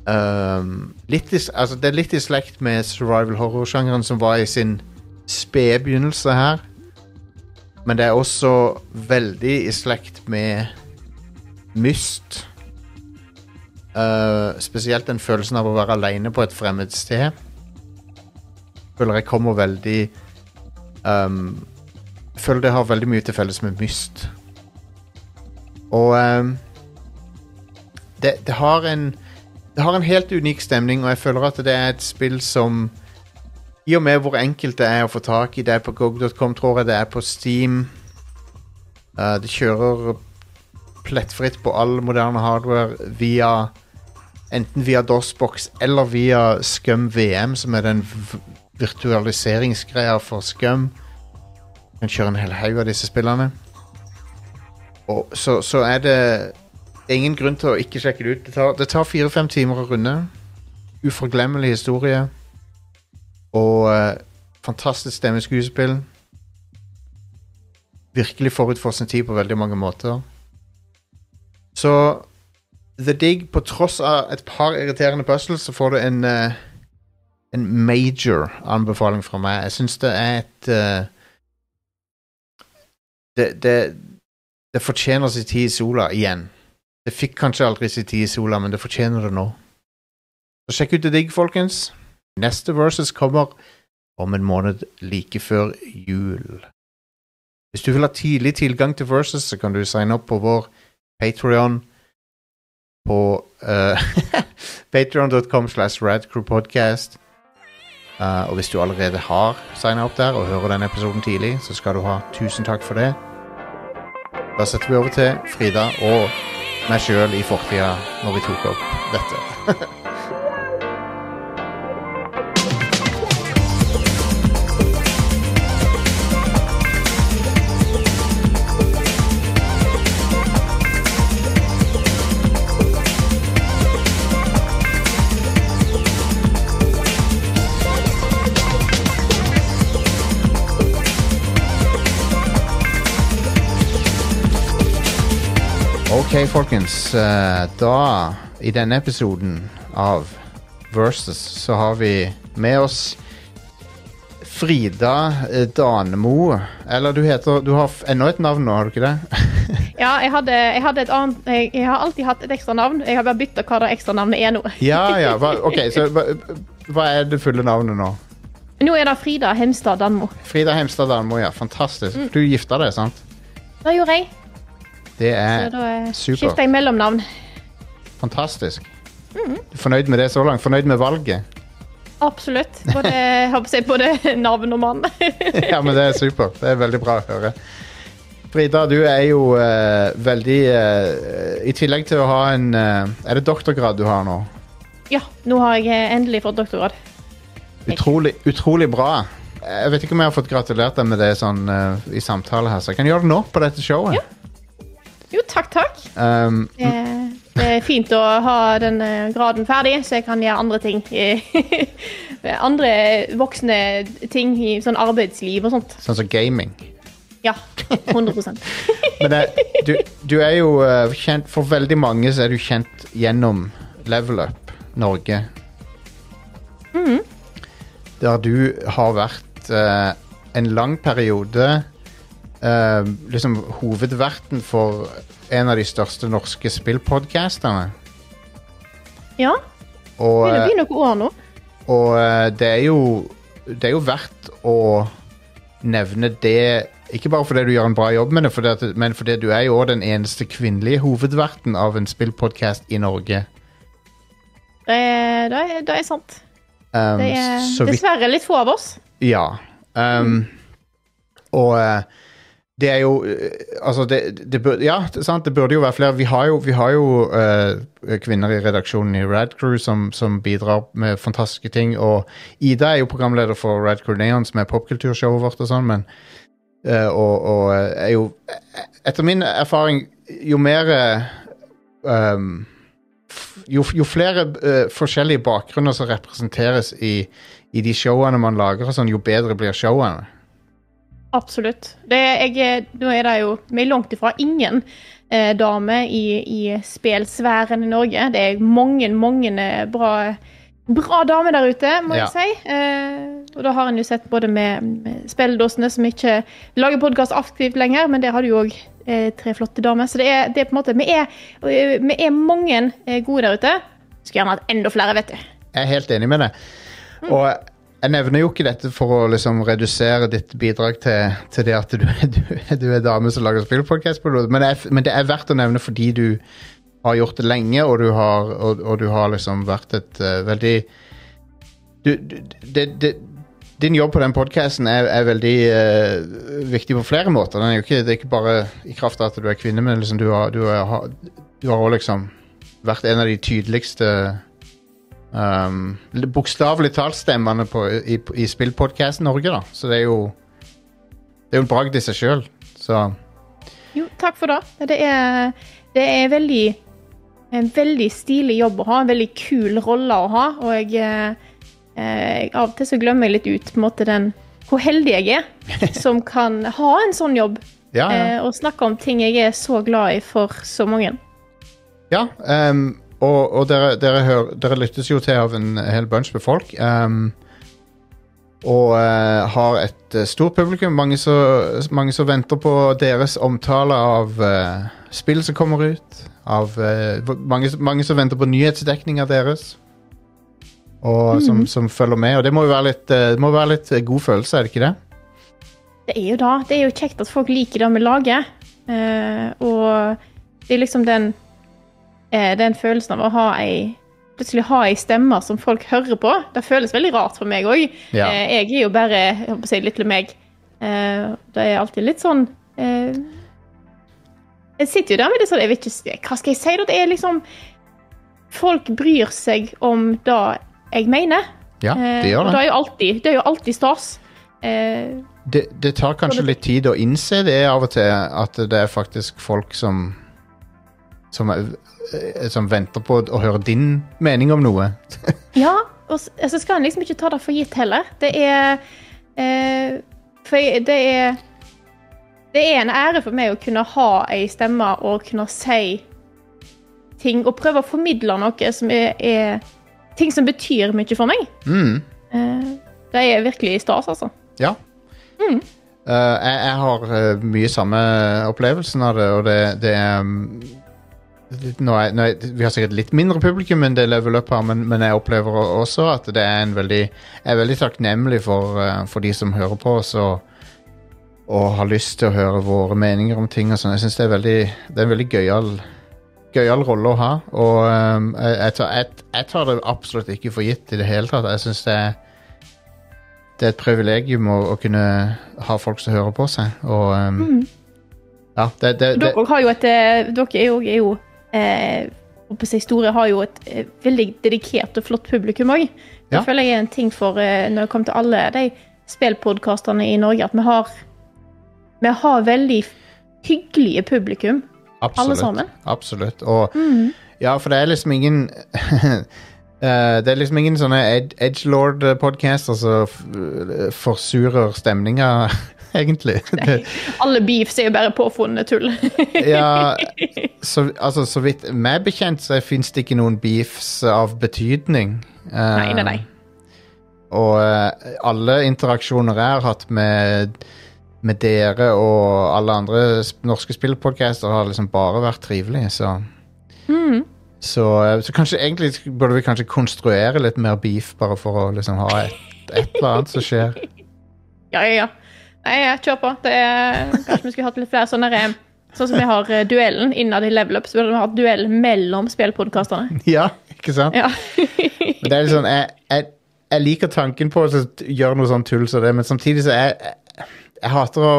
Ehm, litt i, altså det er litt i slekt med survival horror-sjangeren som var i sin spede begynnelse her. Men det er også veldig i slekt med Myst. Uh, spesielt den følelsen av å være alene på et fremmed sted. Føler jeg kommer veldig um, Føler det har veldig mye til felles med Myst. Og um, det, det har en det har en helt unik stemning, og jeg føler at det er et spill som I og med hvor enkelt det er å få tak i, det er på GOG.com, tror jeg, det er på Steam. uh, det kjører plettfritt på all moderne hardware via Enten via DOSBox eller via Scum VM, som er den virtualiseringsgreia for Scum. Du kan kjøre en hel haug av disse spillene. Og så, så er det ingen grunn til å ikke sjekke det ut. Det tar, det tar fire-fem timer å runde. Uforglemmelig historie. Og uh, fantastisk stemmeskuespill. Virkelig forut for sin tid på veldig mange måter. Så The Dig, på tross av et par irriterende puzzles, så får du en uh, en major anbefaling fra meg. Jeg syns det er et uh, det, det, det fortjener sin tid i sola igjen. Det fikk kanskje aldri sin tid i sola, men det fortjener det nå. Så sjekk ut The Digg, folkens. Neste versus kommer om en måned like før jul. Hvis du vil ha tidlig tilgang til Versus, så kan du signe opp på vår Patrion på [laughs] uh, patreon.com slash radcrewpodcast. Uh, og hvis du allerede har signa opp der og hører denne episoden tidlig, så skal du ha tusen takk for det. Da setter vi over til Frida og meg sjøl i fortida når vi tok opp dette. [laughs] Ok, folkens. eh, Da, i denne episoden av Versus, så har vi med oss Frida eh, Danemo. Eller du heter Du har ennå et navn nå, har du ikke det? [laughs] Ja, jeg hadde, jeg hadde et annet jeg, jeg har alltid hatt et ekstra navn. Jeg har bare bytta hva det ekstra navnet er nå. Ja, ja. [laughs] Hva, ok, så hva, hva er det fulle navnet nå? Nå er det Frida Hemstad Danmo. Frida Hemstad Danmo, ja. Fantastisk. Mm. Du gifta deg, sant? Det gjorde jeg. Det Så er da eh, super. skifter jeg mellomnavn. fantastisk. Mm. Fornøyd med det så langt? Fornøyd med valget? Absolutt. Både, [laughs] jeg både navn og mann. [laughs] ja, men det er supert. Det er veldig bra å høre. Frida, du er jo uh, veldig uh, I tillegg til å ha en uh, Er det doktorgrad du har nå? ja, nå har jeg endelig fått doktorgrad. Utrolig, utrolig bra. Jeg vet ikke om jeg har fått gratulert deg med det sånn i samtale her, så jeg kan gjøre det nå på dette showet. Jo, takk, takk. Um, Det, er fint å ha den eh, graden ferdig, så jeg kan gjøre andre ting. [laughs] andre voksne ting i sånn arbeidsliv og sånt. sånn som gaming. Ja, 100 [laughs] Men det, du, du er jo eh, kjent For veldig mange så er du kjent gjennom Level Up Norge. Der du har vært uh, en lang periode eh, liksom hovedverten for en av de største norske spillpodcasterne. Ja, Og, det eh, blir noen år nå. og eh, det er jo Det er jo verdt å nevne det Ikke bare fordi du gjør en bra jobb med det, fordi at, men fordi du er jo også den eneste kvinnelige hovedverten av en spillpodcast i Norge. Det er, det er, det er sant. Um, Det er dessverre litt få av oss. Ja. Um, Og eh, det er jo eh, Altså, det, det burde Ja, det, sant, det burde jo være flere. Vi har jo, vi har jo uh, kvinner i redaksjonen i Radcrew som, som bidrar med fantastiske ting. Og Ida er jo programleder for Radcrew Neon, som er popkulturshowet vårt og sånn, men uh, og, og er jo Etter min erfaring, jo mer uh, jo, jo flere forskjellige bakgrunner som representeres i, i de showene man lager, sånn, jo bedre blir showene. Absolutt. Det jeg, nå er det jo Vi er langt ifra ingen eh, damer i, i spelsfæren i Norge. Det er mange, mange eh, bra, bra damer der ute, må Ja. jeg si. Eh, og da har en jo sett både med, med spilledåsene, som ikke lager podkast aktivt lenger, men der har du jo òg eh, tre flotte damer. Så det er, det er på en måte Vi er, eh, vi er mange eh, gode der ute. Skulle gjerne hatt enda flere, vet du. Jeg er helt enig med deg. Og jeg nevner jo ikke dette for å liksom redusere ditt bidrag til, til det at du, [laughs] du, du er dame som lager spillpodkast, men, men det er verdt å nevne fordi du har gjort det lenge, og du har, og, og du har liksom vært et uh, veldig du, det, det, Din jobb på den podkasten er, er veldig uh, viktig på flere måter. Er ikke, det er ikke bare i kraft av at du er kvinne, men liksom du har, også liksom vært en av de tydeligste um, Bokstavelig talt stemmene på, i, i spillpodkast Norge, da. Så det er jo Det er jo en bragd i seg sjøl. Så Jo, takk for det. Det er, det er veldig en veldig stilig jobb å ha, en veldig kul rolle å ha. Og jeg, eh, eh, av og til så glemmer jeg litt ut på en måte den, hvor heldig jeg er [laughs] som kan ha en sånn jobb. ja, ja. Eh, og snakke om ting jeg er så glad i for så mange. ja um, og og dere, dere, hør, dere lyttes jo til av en hel bunch med folk. Um, og uh, har et uh, stort publikum. Mange som venter på deres omtale av uh, spill som kommer ut. Av, mange, som venter på nyhetsdekninga deres. og som, som følger med. Og det må jo være litt, må være litt god følelse, er det ikke det? Det er jo da. Det er jo kjekt at folk liker det lager. Eh, og det er liksom den, den følelsen av å ha ei Plutselig ha ei stemme som folk hører på. Det føles veldig rart for meg òg. Ja. Eh, jeg er jo bare jeg håper å si, lille meg. Eh, det er alltid litt sånn eh, Jeg sitter jo der med det sånn Jeg vet ikke Hva skal jeg si? Det er liksom Folk bryr seg om det jeg mener. Ja, Eh, det gjør Og det det. er jo alltid, det er jo alltid stas. Eh, det. Det tar kanskje litt tid å innse det av og til, at det er faktisk folk som som, eh, som venter på å høre din mening om noe. [laughs] ja, og så altså skal en liksom ikke ta det for gitt heller. Det er eh, For det er Det er en ære for meg å kunne ha ei stemme og kunne si ting og prøve å formidle noe som er, er ting som betyr mye for meg. Mm. Eh, det er virkelig stas, altså. Ja. Mm. Uh, jeg, jeg har uh, mye samme opplevelsen av det, og det, det um, nå er, nå er, Vi har sikkert litt mindre publikum enn det Level Up har, men, men jeg opplever også at det er en veldig Jeg er veldig takknemlig for, eh, for de som hører på oss og, og har lyst til å høre våre meninger om ting og sånn. Jeg syns det er veldig Det er en veldig gøyal Gøyal rolle å ha, og um, jeg, tar, jeg, jeg tar det absolutt ikke for gitt i det hele tatt. Jeg syns det er det er et privilegium å, å kunne ha folk som hører på seg. Og um, Mm. ja, det, det, det Dere har jo et eh, Dere er jo, er jo eh, store har jo et eh, veldig dedikert og flott publikum òg. Det Ja. føler jeg er en ting for eh, når det kommer til alle de spillpodkastene i Norge, at vi har Vi har veldig hyggelige publikum, alle sammen. Absolutt. Og Mm. ja, for det er liksom ingen Uh, [laughs] Det er liksom ingen sånne ed edgelord-podcaster som forsurer stemninga, [laughs] [laughs] egentlig. [laughs] Nei, Alle beefs er jo bare påfunnet tull. ja, [laughs] så, altså, så vidt meg bekjent, så fins det ikke noen beefs av betydning. Eh, Nei, nei, nei. Og eh, alle interaksjoner jeg har hatt med, med dere og alle andre sp- norske spillpodcaster, har liksom bare vært trivelige, så Mm. så, eh, så kanskje egentlig burde vi kanskje konstruere litt mer beef, bare for å liksom ha et, et eller annet som skjer. Ja, ja, ja. Nei, jeg kjør på. Det er, kanskje vi skulle hatt litt flere sånne rem. Sånn som vi har eh, duellen innad i Level Up, så burde vi hatt duell mellom spillpodkastene. [laughs] Ja, ikke sant? Ja. Men det er litt sånn, jeg, jeg, jeg liker tanken på å gjøre noe sånn tull som det, men samtidig så er jeg, hater å,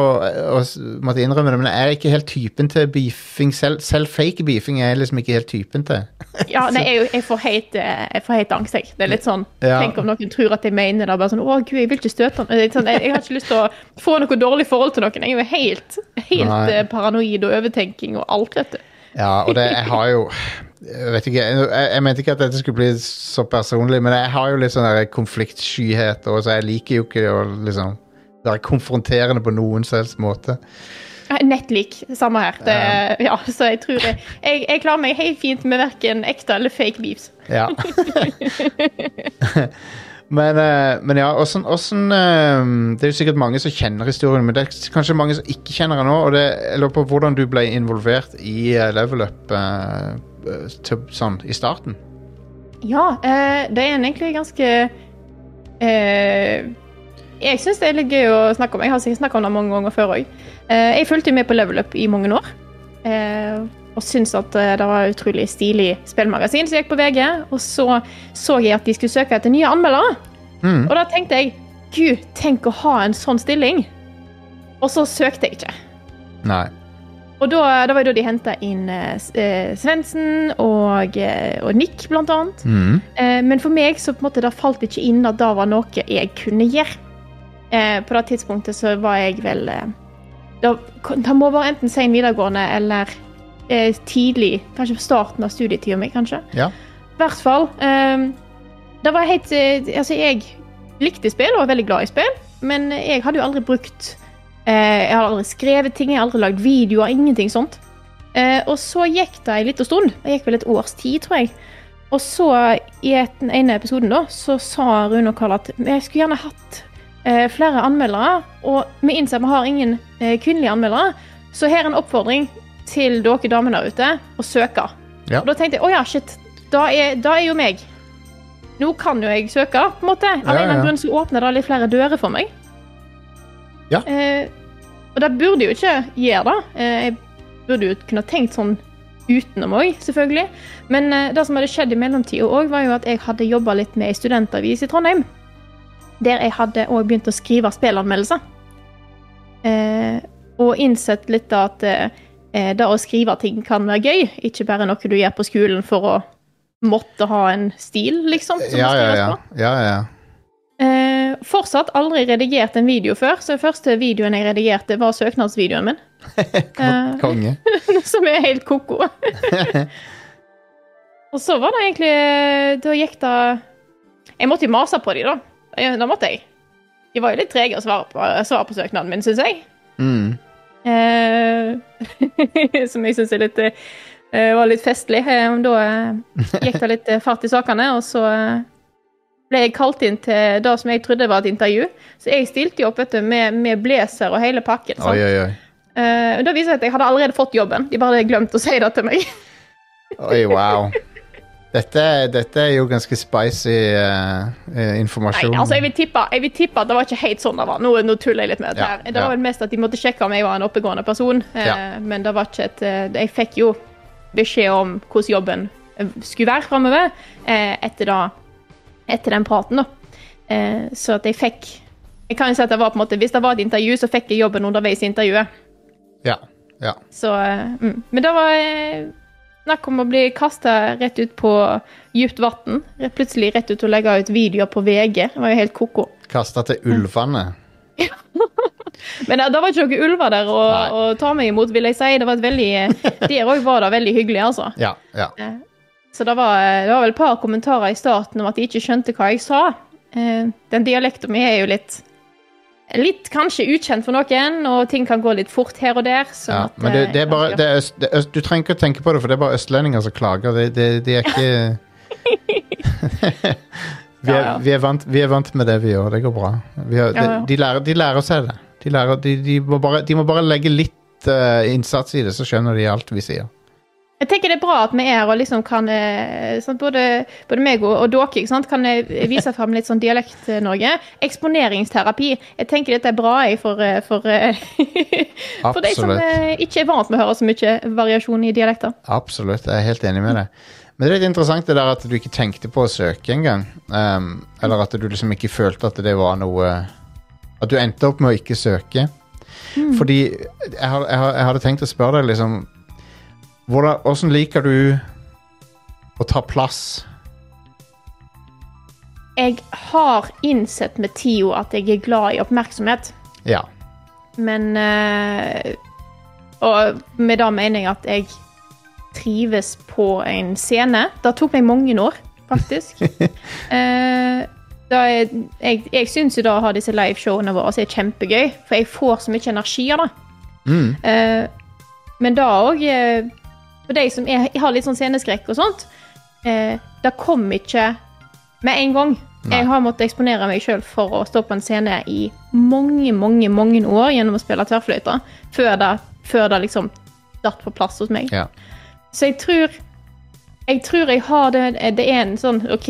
å måtte innrømme det, men jeg er ikke helt typen til beefing. Selv, selv fake beefing er jeg liksom ikke helt typen til. [laughs] Ja, nei, jeg, jeg, får helt, angst, jeg. Det er litt sånn Ja. Tenk om noen tror at jeg mener det. Bare sånn, å gud, jeg vil ikke støte han. Sånn, jeg, jeg har ikke lyst til å få noe dårlig forhold til noen. Jeg er jo helt, helt Nei. eh, paranoid og overtenking og alt, vet du. Ja, og det, jeg har jo Jeg vet ikke, jeg, jeg mente ikke at dette skulle bli så personlig, men jeg har jo litt sånn konfliktskyhet, og så jeg liker jo ikke å liksom være konfronterende på noen som helst måte. Nettlik. Samme her. Det, ja, så jeg tror jeg, jeg, jeg klarer meg helt fint med verken ekte eller fake beefs. Ja. [laughs] men, eh, men ja, åssen eh, Det er jo sikkert mange som kjenner historien, men det er kanskje mange som ikke kjenner den nå. Og det, jeg lurer på hvordan du ble involvert i eh, Level Up til, sånn i starten. Ja, det er egentlig ganske eh, Jeg syns det er litt gøy å snakke om. Jeg har sikkert snakka om det mange ganger før òg. Eh, jeg fulgte med på Level Up i mange år. Eh, og syntes at eh, det var et utrolig stilig spillmagasin som gikk på VG. Og så så jeg at de skulle søke etter nye anmeldere. Mm. Og da tenkte jeg gud, tenk å ha en sånn stilling. Og så søkte jeg ikke. Nei. Og da, da var det da de henta inn eh, Svendsen og, og Nick, blant annet. Mm. Eh, men for meg så på en måte det falt ikke inn at det var noe jeg kunne gjøre. Eh, på det tidspunktet så var jeg vel eh, da, Det må være enten sen videregående eller eh, tidlig, kanskje på starten av studietida mi, kanskje. Ja. I hvert fall. Eh, det var helt eh, Altså, jeg likte spill og var veldig glad i spill, men jeg hadde jo aldri brukt eh, Jeg hadde aldri skrevet ting, jeg hadde aldri lagd videoer, ingenting sånt. Eh, og så gikk det en liten stund. Det gikk vel et års tid, tror jeg. Og så, i den ene episoden, da, så sa Rune og Karl at jeg skulle gjerne hatt flere anmeldere. Og vi innser at vi har ingen eh, kvinnelige anmeldere, så her er en oppfordring til dere damene der ute å søke. Ja. Og da tenkte jeg å ja, shit, da er, da er jo meg. nå kan jo jeg søke, på en måte. Av en eller annen grunn så åpner det litt flere dører for meg. Ja. Eh, og det burde jo ikke gjøre det. Eh, jeg burde jo kunne tenkt sånn utenom òg, selvfølgelig. Men eh, det som hadde skjedd i mellomtida òg, var jo at jeg hadde jobba litt med ei studentavis i Trondheim. Der jeg hadde òg begynt å skrive spillanmeldelser. Eh, og innsett litt da at eh, det å skrive ting kan være gøy, ikke bare noe du gjør på skolen for å måtte ha en stil, liksom. Som Ja, må ja, ja. ja, ja. Eh, fortsatt aldri redigert en video før, så den første videoen jeg redigerte, var søknadsvideoen min. [laughs] Eh, Konge. [laughs] som er helt ko-ko. [laughs] og så var det egentlig Da gikk det Jeg måtte jo mase på dem, da. Ja, Da måtte jeg. De var jo litt trege å svare på, svare på søknaden min, syns jeg. Mm. Eh, [laughs] som jeg syns var litt festlig. Eh, Da eh, gikk det litt eh, fart i sakene, og så eh, ble jeg kalt inn til det som jeg trodde var et intervju. Så jeg stilte jo opp vet du, med, med blazer og hele pakken. sant? Oi, oi, oi. Eh, og da viser det at jeg hadde allerede fått jobben. De bare hadde glemt å si det til meg. Oi, wow. [laughs] Dette, dette er jo ganske spicy uh, informasjon. Nei, altså jeg vil, tippe, jeg vil tippe at det var ikke helt sånn det var. Nå, nå tuller jeg litt med dette. Ja, her. Det ja. var vel mest at de måtte sjekke om jeg var en oppegående person. Ja. Uh, Men det var ikke et uh, Jeg fikk jo beskjed om hvordan jobben eh, skulle være framover eh, etter, da, etter den praten, da. Eh, så at jeg fikk Jeg kan jo si at det var på en måte Hvis det var et intervju, så fikk jeg jobben underveis i intervjuet. Ja, ja. Så eh, mm. Men det var eh, snakk om å bli kasta rett ut på dypt vann. Plutselig rett ut og legge ut videoer på VG. Det var jo helt ko-ko. Kasta til ulvene. [laughs] Men det, det var ikke noen ulver der å, å ta meg imot, vil jeg si. Det var et veldig, [laughs] Der òg var det veldig hyggelig, altså. Ja, ja. Eh, Så det var, det var vel et par kommentarer i starten om at de ikke skjønte hva jeg sa. Eh, Den dialekten min er jo litt Litt kanskje ukjent for noen, og ting kan gå litt fort her og der. sånn ja. at, Men det, eh, det er bare det er øst, det er øst, Du trenger ikke å tenke på det, for det er bare østlendinger som klager. Det, det, de er ikke [laughs] vi, er, Ja, ja. Vi, er vant, vi er vant med det vi gjør. Det går bra. Vi har. De, de, lærer, de lærer seg det. De, lærer, de, de, må bare, de må bare legge litt uh, innsats i det, så skjønner de alt vi sier. Jeg tenker det er bra at vi er her og liksom kan sånn, både, både meg og, og dere sant, kan eh, vise frem litt sånn Dialekt-Norge. Eksponeringsterapi. Jeg tenker dette er bra jeg, for, eh, for, eh, [laughs] for de som eh, ikke er vant med å høre så mye variasjon i dialekter. Absolutt, jeg er helt enig med deg. Men det er litt interessant det der at du ikke tenkte på å søke engang. Um, eller at du liksom ikke følte at det var noe At du endte opp med å ikke søke. Fordi jeg, jeg, jeg hadde tenkt å spørre deg liksom hvordan, liker du å ta plass? Jeg har innsett med tida at jeg er glad i oppmerksomhet, Ja. men eh, Og med det mener jeg at jeg trives på en scene. Det tok meg mange år, faktisk. [laughs] uh, er, jeg jeg syns jo da å ha disse liveshowene våre er kjempegøy, for jeg får så mye energi av det. Mm. Uh, men da òg For de som er, har litt sånn sceneskrekk og sånt, eh, det kom ikke med en gang. Nei. Jeg har måttet eksponere meg sjøl for å stå på en scene i mange, mange mange år gjennom å spille tverrfløyte, før det, før det liksom datt på plass hos meg. ja. Så jeg tror jeg tror jeg har det Det er en sånn [laughs] ok,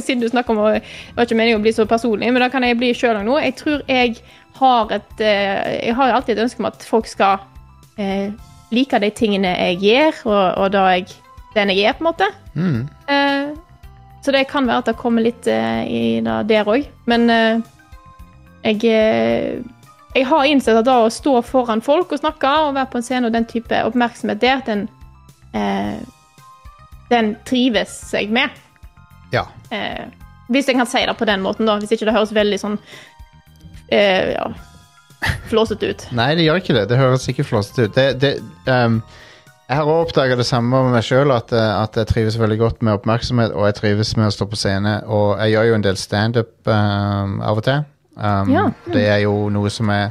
Siden du snakker om Det var ikke meningen å bli så personlig, men da kan jeg bli sjøl òg nå. Jeg tror jeg har et eh, Jeg har alltid et ønske om at folk skal eh, like de tingene jeg gjør, og, og da jeg, den jeg er, på en måte. Mm. Eh, så det kan være at det kommer litt eh, i det der òg. Men eh, jeg eh, Jeg har innsett at da å stå foran folk og snakke og være på en scene og den type oppmerksomhet der, den eh, Den trives jeg med. ja. Hvis jeg kan si det på den måten, da. Hvis ikke det høres veldig sånn ja, flåsete ut. Nei, det gjør ikke det. Det høres ikke flåsete ut. Det, det, um, jeg har også oppdaga det samme med meg sjøl, at, eh, at jeg trives veldig godt med oppmerksomhet, og jeg trives med å stå på scene. Og jeg gjør jo en del standup um, av og til. Um, Ja. Det er jo noe som jeg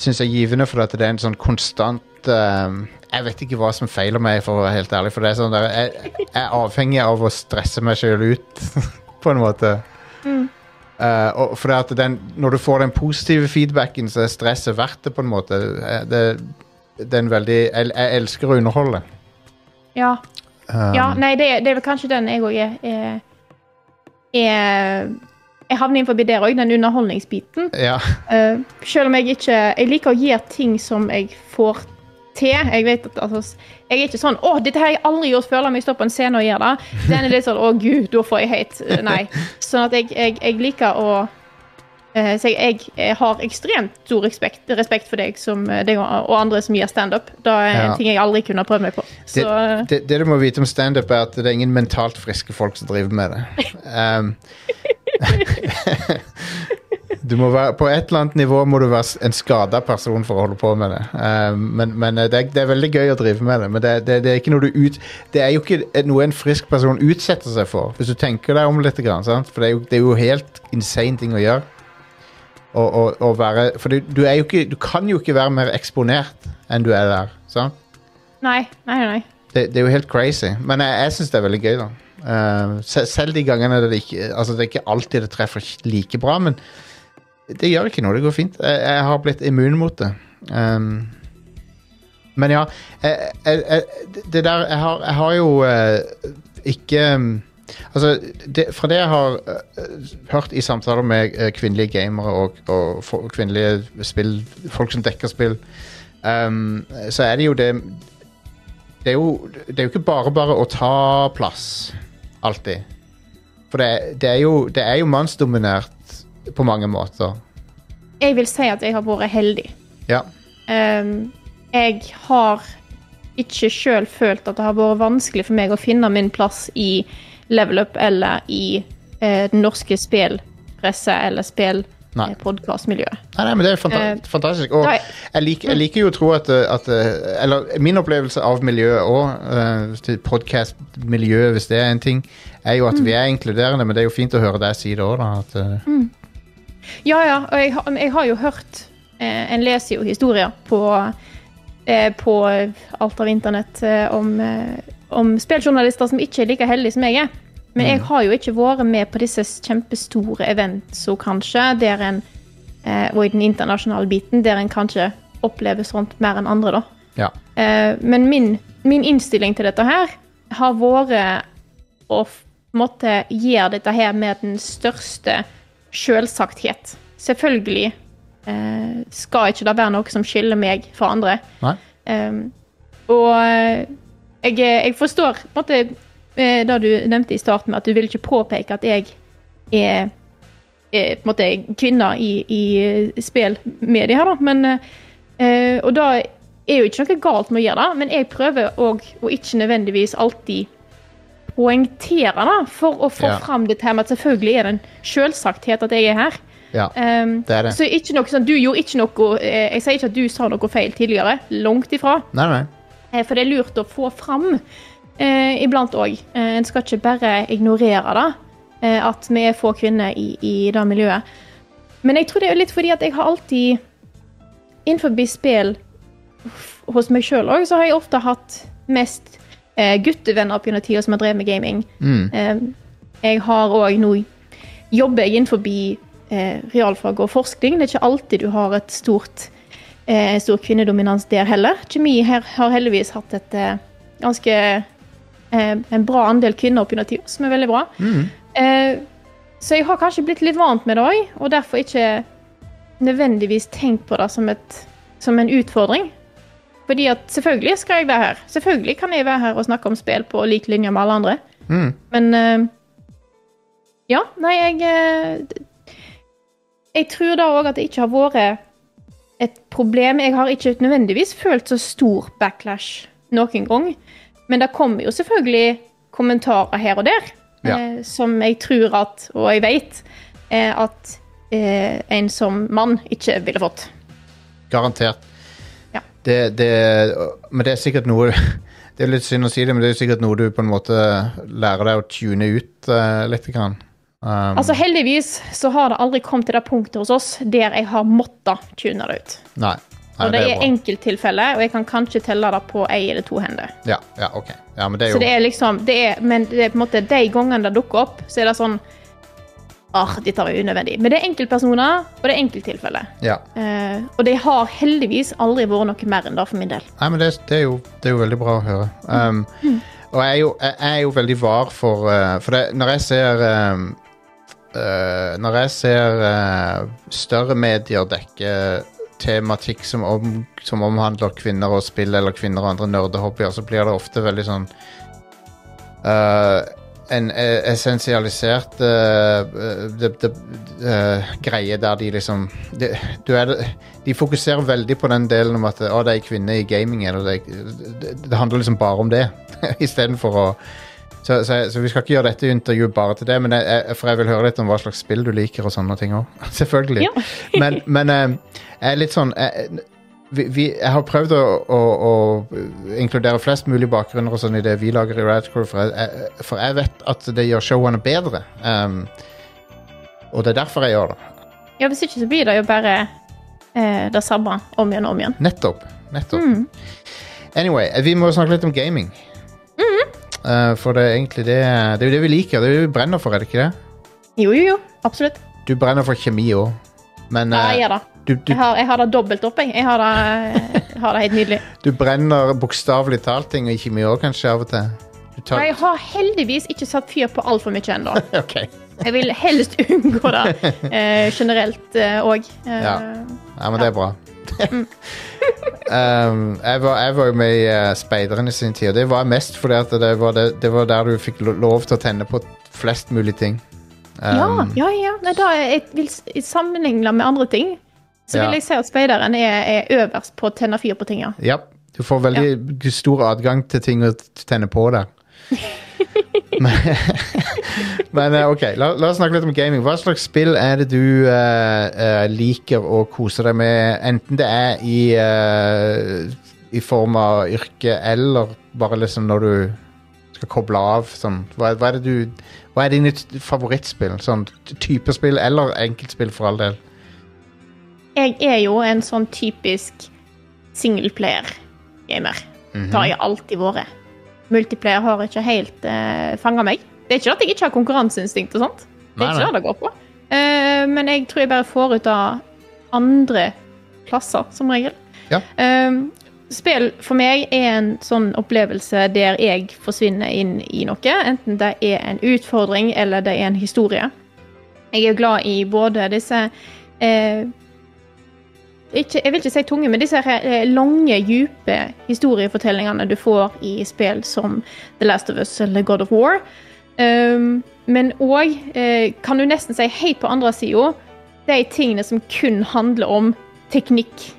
syns er givende, for at det er en sånn konstant Jeg vet ikke hva som feiler meg, for å være helt ærlig. For det er sånn der, jeg, jeg er avhengig av å stresse meg sjøl ut, [laughs] på en måte. Eh, og for det at den, når du får den positive feedbacken, så er stresset verdt det, på en måte. Eh, Det, det er en veldig Jeg, jeg elsker å underholde. Ja. Um, ja nei, det, det er vel kanskje den jeg òg er, er er Jeg havner innenfor der òg, den underholdningsbiten. Ja. Uh, selv om jeg ikke Jeg liker å gjøre ting som jeg får til. Jeg vet at altså, Jeg er ikke sånn 'Å, dette har jeg aldri gjort før, la meg stå på en scene og gjøre det'. Den er litt sånn 'Å, gud, da får jeg hate'. Nei. Sånn at jeg, jeg, jeg liker å eh, Så jeg, jeg har ekstremt stor respekt, respekt for deg, som, eh, deg og andre som gjør standup. Det er Ja. en ting jeg aldri kunne prøvd meg på. Så eh, Det, det du må vite om standup, er at det er ingen mentalt friske folk som driver med det. Um, [laughs] være, på et eller annet nivå må du være en skada person for å holde på med det. Um, men men eh, det, er, det er veldig gøy å drive med det. Men det, det, det er ikke noe du ut Det er jo ikke noe en frisk person utsetter seg for, hvis du tenker deg om litt. Grann, sant? For det er, jo, det er jo helt insane ting å gjøre. Og, og, og være, for du, du, er jo ikke, du kan jo ikke være mer eksponert enn du er der. Sant? nei, nei, nei. Det, det er jo helt crazy. Men jeg, jeg syns det er veldig gøy, da. Uh, selv de gangene det ikke Altså, det er ikke alltid det treffer like bra, men det gjør ikke noe. Det går fint. Jeg, jeg har blitt immun mot det. Um, men ja, jeg, jeg, det der Jeg har, har jo uh, ikke Altså, det, fra det jeg har uh, hørt i samtaler med uh, kvinnelige gamere og, og for, kvinnelige spill, folk som dekker spill, um, så er det jo det det er, jo, det er jo ikke bare bare å ta plass, alltid. For det, det, er, jo, det er jo mannsdominert på mange måter. Jeg vil si at jeg har vært heldig. Ja. Um, jeg har ikke sjøl følt at det har vært vanskelig for meg å finne min plass i level up eller i eh, den norske spillpresse eller spillpodkastmiljøet. Nei, nei, men det er fanta uh, fantastisk. Og jeg liker, jeg liker jo å tro at, eh, at eh, Eller min opplevelse av miljøet òg, uh, podkastmiljøet hvis det er en ting, er jo at vi er inkluderende, men det er jo fint å høre deg si det òg, da. At, eh, Ja, ja, og jeg, jeg har jo hørt eh, En leser jo historier på, eh, på alt av internett eh, om, eh, om spilljournalister som ikke er like heldige som jeg er. Men jeg har jo ikke vært med på disse kjempestore eventene, kanskje, der en eh, og i den internasjonale biten, der en kanskje opplever sånt mer enn andre, da. ja. Eh, men min, min innstilling til dette her har vært å måtte gjøre dette her med den største selvsagthet. Selvfølgelig eh, skal ikke det være noe som skiller meg fra andre. Um, og eh, jeg, jeg forstår på en måte eh, det du nevnte i starten, med at du vil ikke påpeke at jeg er, er på en måte kvinne i, i spillmediet her, da. Men, eh, og da er jo ikke noe galt med å gjøre det, men jeg prøver òg å ikke nødvendigvis alltid poengtere da, for å få Ja. fram det her med at selvfølgelig er det en selvsagthet at jeg er her. ja. Um, Det er det. Så ikke noe sånn, du gjorde ikke noe eh, Jeg sier ikke at du sa noe feil tidligere. Langt ifra. Nei, nei. Eh, For det er lurt å få fram eh, iblant òg. Eh, en skal ikke bare ignorere det, at vi er få kvinner i, i det miljøet. Men jeg tror det er litt fordi at jeg har alltid Innenfor spill hos meg sjøl òg, så har jeg ofte hatt mest eh, guttevenner opp gjennom tida som har drevet med gaming. Mm. Eh, jeg har òg nå jobber jeg innenfor eh, realfag og forskning. Det er ikke alltid du har et stort eh, stor kvinnedominans der heller. Kjemi her har heldigvis hatt et eh, ganske eh, en bra andel kvinner opp gjennom tida, som er veldig bra. Mm. Eh, så jeg har kanskje blitt litt vant med det òg, og derfor ikke nødvendigvis tenkt på det som, et, som en utfordring. Fordi at selvfølgelig skal jeg være her. Selvfølgelig kan jeg være her og snakke om spill på lik linje med alle andre. Mm. Men uh, Ja, nei, jeg uh, Jeg tror da òg at det ikke har vært et problem. Jeg har ikke nødvendigvis følt så stor backlash noen gang. Men det kommer jo selvfølgelig kommentarer her og der, Ja. uh, som jeg tror at, og jeg vet, at en som mann ikke ville fått. Garantert. Det, det, men det er sikkert noe [laughs] Det er litt synd å si det, men det er sikkert noe du på en måte lærer deg å tune ut uh, litt. Grann. Um, Altså Heldigvis så har det aldri kommet til det punktet hos oss der jeg har måttet tune det ut. nei. nei, Og det er er enkelttilfeller, og jeg kan kanskje telle det på ei eller to hender. Ja, ja, ok. Ja, men det er Så det er liksom det er, Men det er på en måte de gangene det dukker opp, så er det sånn Ah, dette var unødvendig. Men det er enkeltpersoner, og det er enkelttilfeller. ja. Eh, og det har heldigvis aldri vært noe mer enn det for min del. Nei, men det, det, er jo, det er jo veldig bra å høre. Um, og jeg er, jo, jeg er jo veldig var for uh, For det, når jeg ser um, uh, Når jeg ser uh, større medier dekke tematikk som, om, som omhandler kvinner og spill eller kvinner og andre nerdehobbyer, så blir det ofte veldig sånn eh, En eh, essensialisert uh, de, de, uh, greie der de liksom de, du er, De fokuserer veldig på den delen om at å, det er en kvinne i gaming. Eller det, det, handler liksom bare om det, [laughs] istedenfor å så, så, så vi skal ikke gjøre dette intervjuet bare til det, men jeg, for jeg vil høre litt om hva slags spill du liker og sånne ting òg. [laughs] Selvfølgelig. Ja. men men uh, jeg er litt sånn jeg, vi, vi, jeg har prøvd å, å, å inkludere flest mulig bakgrunner og sånn i det vi lager i Radcrew, for, jeg- for jeg vet at det gjør showene bedre. Um, og det er derfor jeg gjør det. Ja, hvis ikke så blir det jo bare eh, det samme om igjen og om igjen. Nettopp. Nettopp. Anyway, vi må snakke litt om gaming. Uh, for det er egentlig det Det er jo det vi liker. Det er det vi brenner for, er det ikke det? Jo, jo, jo. Absolutt. Du brenner for kjemi òg. Men Ja, uh, jeg ja det. Du, du, Jeg har, jeg har det dobbelt opp, jeg. Jeg har det, jeg har det helt nydelig. [laughs] du brenner bokstavelig talt ting og ikke mye òg, kanskje, av og til. Du tar, jeg har heldigvis ikke satt fyr på altfor mye ennå. [laughs] ok. Jeg vil helst unngå det eh, generelt òg. Ja. Ja, men det er bra. [laughs] um, jeg, var, jeg var jo med i uh, i sin tid, og det var mest fordi at det var, det, det var der du fikk lov til å tenne på flest mulig ting. ja, Um, ja, ja. Nei, da jeg vil sammenligne med andre ting, så Ja. vil jeg si at speideren er, er øverst på å tenne fyr på ting, ja. Ja, du får veldig stor adgang til ting å tenne på der. [laughs] [laughs] men eh, ok, la, la oss snakke litt om gaming. Hva slags spill er det du uh, liker å kose deg med, enten det er i, uh, i form av yrke eller bare liksom når du skal koble av? Sånn. Hva, hva er det du Hva er dine favorittspill? Sånn type spill eller enkeltspill, for all del. Jeg er jo en sånn typisk singleplayer-gamer. Mhm. Det har jeg alltid vært. Multiplayer har ikke helt uh, fanga meg. Det er ikke at jeg ikke har konkurranseinstinkt og sånt. Det Nei, er ikke nei. det det går på. Uh, men jeg tror jeg bare får ut av andre plasser, som regel. Ja. Uh, spill for meg er en sånn opplevelse der jeg forsvinner inn i noe. Enten det er en utfordring eller det er en historie. Jeg er glad i både disse eh, ikke, Jeg vil ikke si tunge, men disse her, eh, lange, dype historiefortellingene du får i spill som The Last of Us eller God of War. Um, men òg, eh, kan du nesten si helt på andre sida, de tingene som kun handler om teknikk.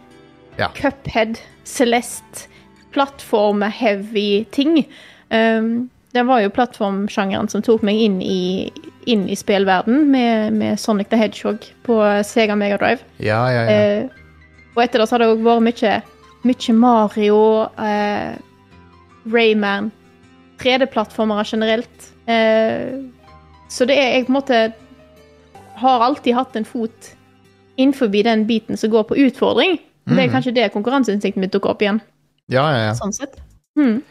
Ja. Cuphead, Celeste, plattform-heavy ting. Um, det var jo plattformsjangeren som tok meg inn i, inn i spillverden med, med Sonic the Hedgehog på Sega Megadrive. Ja, ja, ja. Og etter det så har det òg vært mye, mye Mario, eh, Rayman, 3D-plattformere generelt. Eh, så det er jeg på en måte har alltid hatt en fot innenfor den biten som går på utfordring. Mm. Det er Mhm. kanskje det konkurranseinstinktet mitt dukker opp igjen. ja, ja, ja. sånn sett. Mm.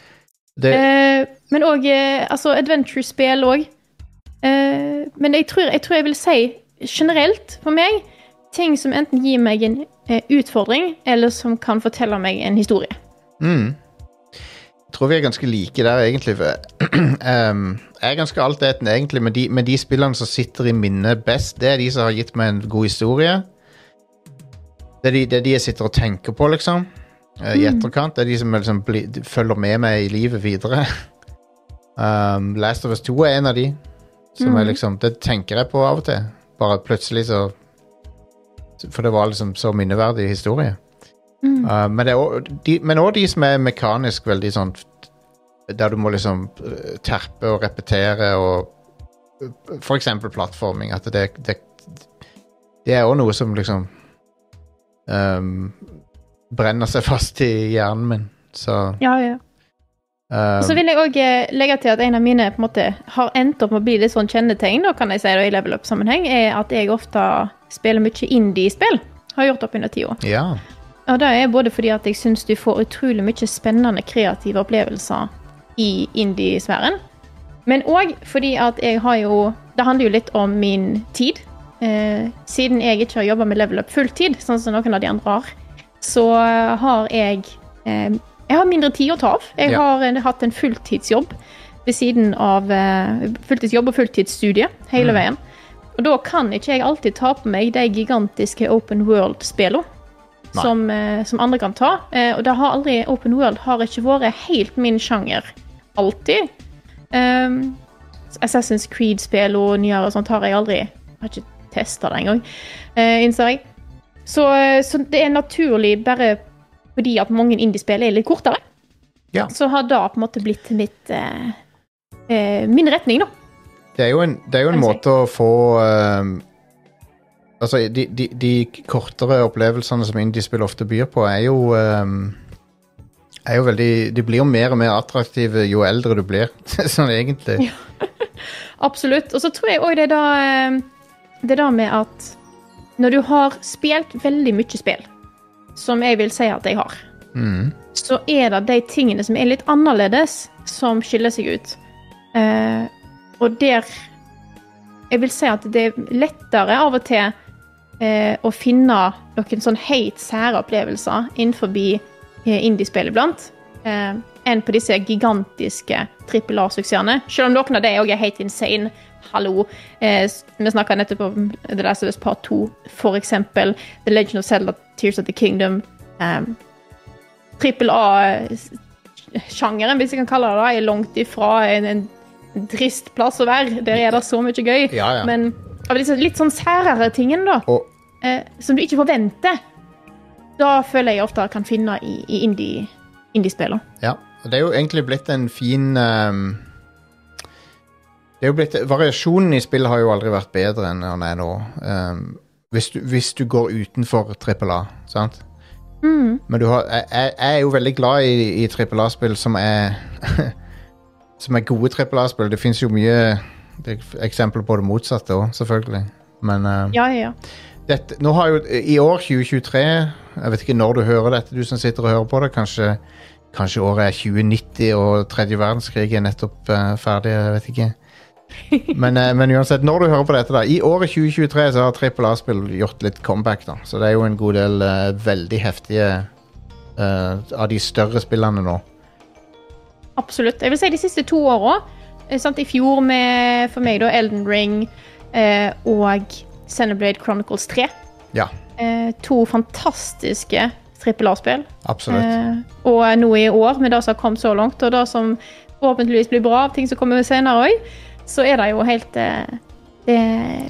Det, Eh, men òg eh, altså adventure-spill òg. Eh, men jeg tror, jeg tror jeg vil si generelt for meg ting som enten gir meg en utfordring, eller som kan fortelle meg en historie. Mm. Jeg tror vi er ganske like der, egentlig. [clears throat] Em, jeg er ganske altetende, egentlig, men de, men de spillene som sitter i minnet best, det er de som har gitt meg en god historie. Det er de, det er de jeg sitter og tenker på, liksom. eh, I etterkant. Det er de som liksom bli, følger med meg i livet videre. [laughs] Um, Last of Us 2 er en av de. Som er liksom Det tenker jeg på av og til. Bare plutselig så For det var liksom så minneverdig historie. Uh, men er de, de som er mekanisk veldig sånn Der du må liksom uh, terpe og repetere og uh, For eksempel plattforming. At det, det, det er òg noe som liksom um, brenner seg fast i hjernen min. Så Ja, ja. Um, Og så vil jeg òg legge til at en av mine på en måte har endt opp med å bli litt sånn kjennetegn, da, kan jeg si, da, i level up-sammenheng, er at jeg ofte spiller mye indie-spill. Har gjort opp under tida. Ja. Og det er både fordi at jeg syns du får utrolig mye spennende kreative opplevelser i indie-sfæren, men òg fordi at jeg har jo Det handler jo litt om min tid. Eh, siden jeg ikke har jobba med level up fulltid, sånn som noen av de andre har, så har jeg eh, Jeg har mindre tid å ta av. Jeg har eh, hatt en fulltidsjobb ved siden av eh, Fulltidsjobb og fulltidsstudie hele veien. Og da kan ikke jeg alltid ta på meg de gigantiske open world-spillene. Som, eh, som andre kan ta. Og det har aldri, open world har ikke vært helt min sjanger. Alltid. Um, Assassin's Creed-spill og nyere og sånt har jeg aldri Jeg har ikke testa det engang, uh, innser jeg. Så, så det er naturlig bare fordi at mange indiespill er litt kortere. Ja. Så har det på en måte blitt mitt uh, uh, min retning, da. Det er jo en, det er jo en måte å få uh, Altså, de, de, de kortere opplevelsene som indiespill ofte byr på, er jo er jo veldig De blir jo mer og mer attraktive jo eldre du blir, [laughs] sånn egentlig. [laughs] Absolutt. Og så tror jeg òg det er da det er da med at når du har spilt veldig mye spill, som jeg vil si at jeg har, Mm. så er det de tingene som er litt annerledes, som skiller seg ut. Eh, og der Jeg vil si at det er lettere av og til eh, å finne noen sånn helt sære opplevelser innenfor eh, indiespill iblant, eh, enn på disse gigantiske trippel A-suksessene. Selv om noen av dem òg er helt insane. Hallo. Eh, vi snakka nettopp om The Last of Us Part 2, for eksempel. The Legend of Zelda, Tears of the Kingdom. um, A-sjangeren, hvis jeg kan kalle det det, er langt ifra en, en trist plass å være. Der er det så mye gøy. Ja, ja. Men av disse litt sånn særere tingene, da, Og eh, som du ikke forventer, da føler jeg ofte kan finne i, i indie-spillene. Ja, det er jo egentlig blitt en fin ehm, Det er jo blitt Variasjonen i spillet har jo aldri vært bedre enn den er nå. Um, hvis, du, hvis du går utenfor trippel A, sant? Men du har, jeg, jeg er jo veldig glad i, trippel A-spill som er [laughs] Som er gode trippel A-spill. Det fins jo mye er eksempler på det motsatte òg, selvfølgelig. Men um, Ja, ja, ja. dette, nå har jo I år, 2023 Jeg vet ikke når du hører dette, du som sitter og hører på det. Kanskje, kanskje året er 2090 og tredje verdenskrig er nettopp uh, ferdig. Jeg vet ikke. [laughs] Men, eh, men uansett, når du hører på dette, da I året 2023 så har Trippel A-spill gjort litt comeback. da Så det er jo en god del eh, veldig heftige eh, av de større spillene nå. Absolutt. Jeg vil si de siste to åra. I fjor med for meg da Elden Ring eh, og Xenoblade Chronicles 3. Ja, Eh, to fantastiske trippel A-spill. absolutt. Eh, og nå i år, med det som har kommet så langt, og det som forhåpentligvis blir bra av ting som kommer senere òg, så er det jo helt eh,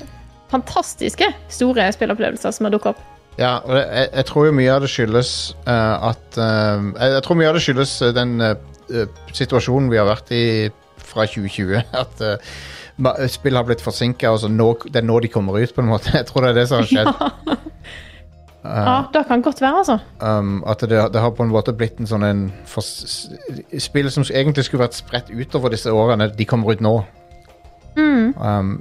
fantastiske store spillopplevelser som har dukket opp. Ja, og jeg, jeg tror jo mye av det skyldes uh, at uh, jeg, tror mye av det skyldes eh, den eh, situasjonen vi har vært i fra 2020. [laughs] At spill har blitt forsinka, og så nå, det er nå de kommer ut, på en måte. [laughs] Jeg tror det er det som har skjedd. Ja, det kan godt være, altså. Um, at det, det har på en måte blitt en sånn en for, Spill som egentlig skulle vært spredt utover disse årene, de kommer ut nå. Um,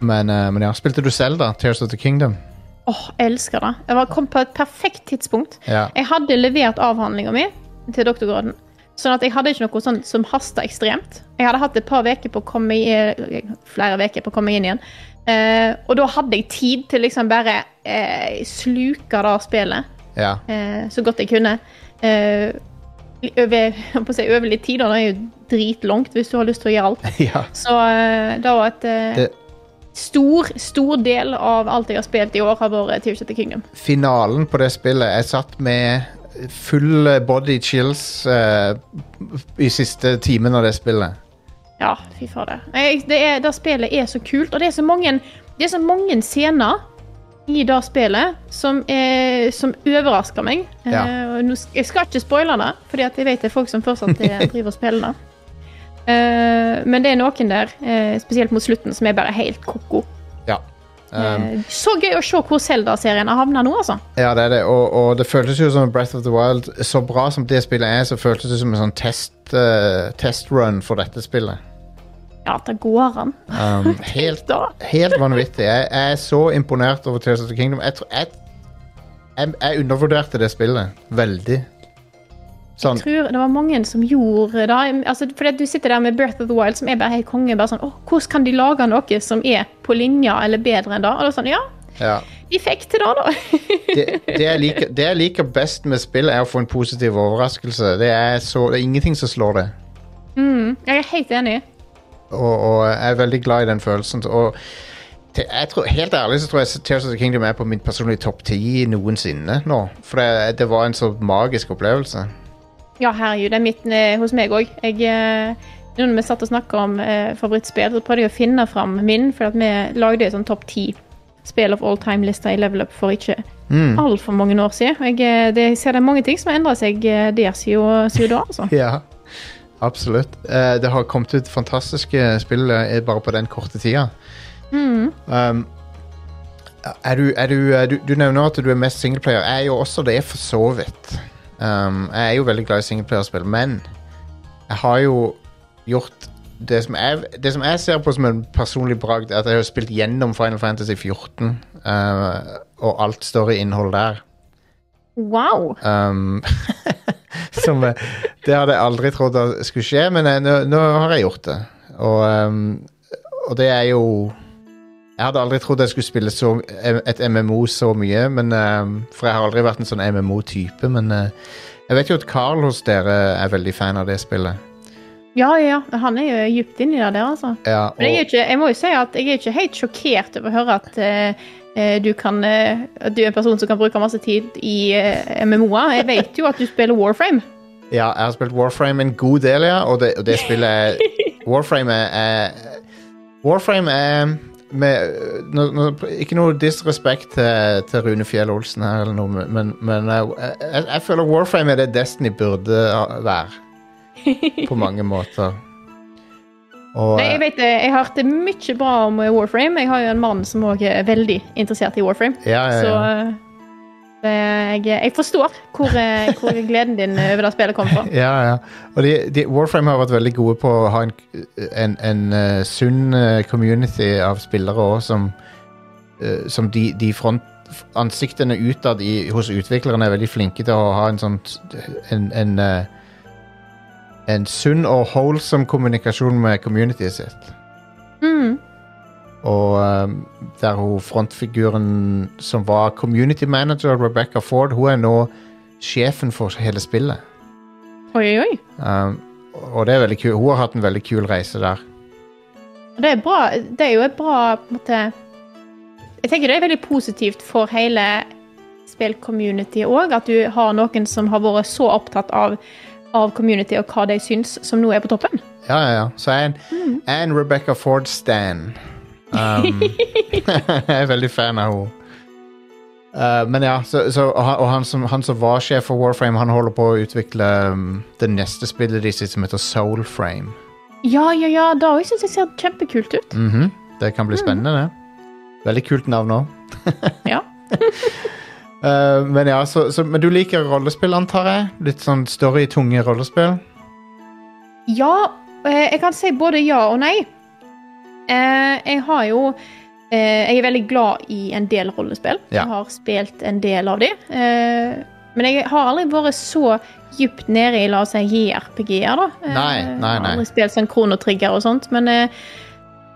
men, uh, men ja, spilte du selv, da? Tears of the Kingdom? Åh, jeg elsker det. Jeg var kom på et perfekt tidspunkt. Ja. Jeg hadde levert avhandlinga mi til doktorgraden. Sånn at jeg hadde ikke noe sånt som hasta ekstremt. Jeg hadde hatt et par veker på å komme i, flere veker på å komme inn igjen. Uh, og da hadde jeg tid til liksom bare uh, sluke det spillet ja. uh, så godt jeg kunne. Eh, over, si, over litt tid, da. Det er jo dritlangt hvis du har lyst til å gjøre alt. [laughs] ja. Så eh, det var et eh, Det- stor, stor del av alt jeg har spilt i år, har vært Tears of the Kingdom. finalen på det spillet Jeg satt med full body chills uh, i siste timen av det spillet. Ja, fy fader. Det, er- det spillet er så kult, og det er så mange, det er så mange scener i det spillet som, er, som overrasker meg. Ja. Uh, jeg skal ikke spoile det, fordi jeg vet det er folk som fortsatt eh, [laughs] driver og spiller det. Uh, men det er noen der, uh, spesielt mot slutten, som er bare helt ko-ko. Ja. Um, Eh, så gøy å se hvor Zelda-serien har havna nå, altså. ja, det er det. Og, og det føltes jo som Breath of the Wild. Så bra som det spillet er, så føltes det som en sånn test, eh, testrun for dette spillet. Ja, det går an. Um, [laughs] helt, helt vanvittig. Jeg, jeg er så imponert over Tears of the Kingdom. Jeg, jeg, jeg, undervurderte det spillet veldig. Sånn, Jeg tror det var mange som gjorde det. Altså, fordi du sitter der med Breath of the Wild, som er bare helt konge. bare sånn, Hvordan kan de lage noe som er på linja eller bedre enn det? Og da sånn, ja, ja. de fikk til det, da. [laughs] det, det, jeg liker, det jeg liker best med spill, er å få en positiv overraskelse. Det er, så, det er ingenting som slår det. Jeg er helt enig. Og, og jeg er veldig glad i den følelsen. Og tror, Helt ærlig så tror jeg Tears of the Kingdom er på min personlige topp ti noensinne nå. For det, det var en så magisk opplevelse. Ja, herregud, det er midt eh, hos meg òg. Jeg eh, Når vi satt og snakka om eh, favorittspill, så prøvde jeg å finne fram min, for at vi lagde en sånn topp ti spill of all time-lista i Level Up for ikke Mm. altfor mange år siden. Jeg, eh, det, jeg ser det er mange ting som har endra seg der siden da, altså. [laughs] Ja, absolutt. Uh, det har kommet ut fantastiske spill eh, bare på den korte tida. Mm. Um, er du, er du, eh, du, du nevner at du er mest singleplayer. Jeg er jo også det, for så vidt. Um, jeg er jo veldig glad i singleplayerspill, men jeg har jo gjort det som, jeg, det som jeg ser på som en personlig bragd, er at jeg har spilt gjennom Final Fantasy 14 uh, og alt står i innhold der. Wow. Um, [laughs] [laughs] som, eh, det hadde jeg aldri trodd skulle skje, men jeg, nå, nå har jeg gjort det. Og, um, og det er jo Jeg hadde aldri trodd jeg skulle spille så, et MMO så mye, men, um, for jeg har aldri vært en sånn MMO-type. Men uh, jeg vet jo at Carl hos dere er veldig fan av det spillet. Ja, ja, ja. Han er jo dypt inni det der, altså. Ja, Men jeg, ikke, jeg må jo si at jeg er ikke helt sjokkert over å høre at eh, eh, du kan eh, du er en person som kan bruke masse tid i eh, MMO-er. Jeg vet jo at du spiller Warframe. ja, jeg har spilt Warframe en god del, ja, og det, og det spillet [laughs] Warframe er, er Warframe er med, no, no, Ikke noe disrespekt til, til Rune Fjell Olsen her, eller noe, men, men jeg, jeg, jeg føler Warframe er det Destiny burde være. [laughs] På mange måter. Og Nei, jeg vet det. Jeg hørte mye bra om eh, Warframe. Jeg har jo en mann som òg er veldig interessert i Warframe. ja, ja, Så ja. Så det, jeg, jeg forstår hvor, eh, hvor gleden din over det spillet kommer fra. [laughs] ja, ja. Og de, de, Warframe har vært veldig gode på å ha en, en, en uh, sunn eh, community av spillere òg, som, uh, som de, de front Ansiktene utad hos utviklerne er veldig flinke til å ha en sånn en, en, eh, en sunn og holdsom kommunikasjon med communityet sitt. Mm. Og um, der hun frontfiguren som var community manager, Rebecca Ford, hun er nå sjefen for hele spillet. Oi, oi, oi. Um, og det er veldig kul. Hun har hatt en veldig kul reise der. Det er bra. Det er jo et bra på en måte Jeg tenker det er veldig positivt for hele spillcommunityet òg, at du har noen som har vært så opptatt av, av community og hva de syns, som nå er på toppen. Ja, ja, ja. Så jeg er en, jeg er en Rebecca Ford-stan. Um, [laughs] [laughs] jeg er veldig fan av henne. Uh, men ja, så, så, og, han, og han, som, han som var sjef for Warframe, han holder på å utvikle um, det neste spillet de sitt som heter Soulframe. Ja, ja, ja. Det òg syns jeg ser kjempekult ut. Mhm. Det kan bli spennende, det. Veldig kult navn òg. Ja. [laughs] Uh, men ja, så, så, men du liker rollespill, antar jeg? Litt sånn story-tunge rollespill? Ja, eh, jeg kan si både ja og nei. Uh, Jeg har jo uh, Jeg er veldig glad i en del rollespill. Ja. Jeg har spilt en del av de. Men jeg har aldri vært så dypt nede i la oss si JRPG-er, da. Eh, Nei, nei, Jeg har aldri spilt sånn kronotrigger og sånt, men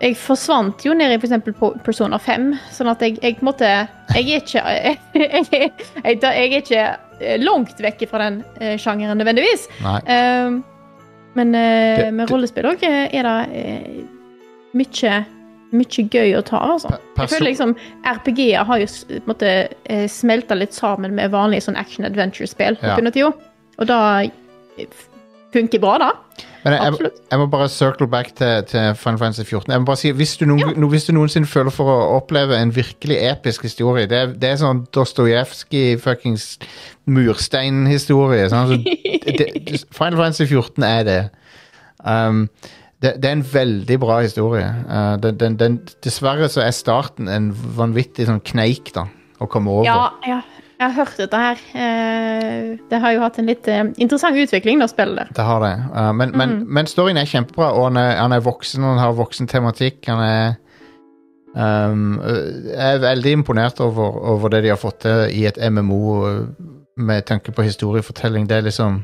jeg forsvant jo ned i eksempel Persona 5, sånn at jeg, jeg måte Jeg er ikke [laughs] Jeg, jeg, jeg, er ikke eh, langt vekk fra den eh, sjangeren nødvendigvis. Ehm, men Det- med det- rollespill òg er det mye, mye gøy å ta, altså. Jeg føler liksom RPG-er har jo eh, smelta litt sammen med vanlige sånn action adventure-spill Ja. Og da funker bra, da. Men jeg, Absolutt. jeg må bare circle back til, til Final Fantasy 14. Jeg må bare si, hvis du, noen, no, hvis du noensinne føler for å oppleve en virkelig episk historie Det, er- det er sånn Dostojevskij fuckings mursteinhistorie. Sånn, det, Final Fantasy 14 er det. Um, det. Det er en veldig bra historie. Uh, den, den, den, dessverre så er starten en vanvittig sånn kneik da, å komme over. Ja, ja, jeg har hørt dette her. Eh, det har jo hatt en litt eh, interessant utvikling, da, spillet der. Det har det. Men, men, mm. men storyen er kjempebra, og han er, han er voksen, og han har voksen tematikk. Han er um, Jeg er veldig imponert over, over det de har fått til i et MMO med tanke på historiefortelling. Det er liksom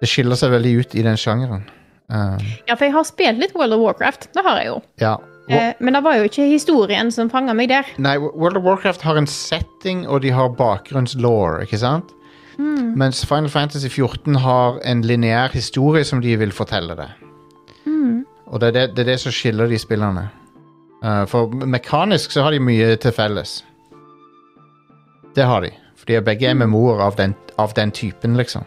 Det skiller seg veldig ut i den sjangeren. Um, Ja, for jeg har spilt litt World of Warcraft. Det har jeg jo. ja. Eh, men det var jo ikke historien som fanga meg der. Nei, World of Warcraft har en setting, og de har bakgrunnslaw, ikke sant? Mm. Mens Final Fantasy 14 har en lineær historie som de vil fortelle det. Mm. Og det er det, det er det som skiller de spillerne. Uh, for mekanisk så har de mye til felles. Det har de. For de er begge er memoer av av den typen, liksom.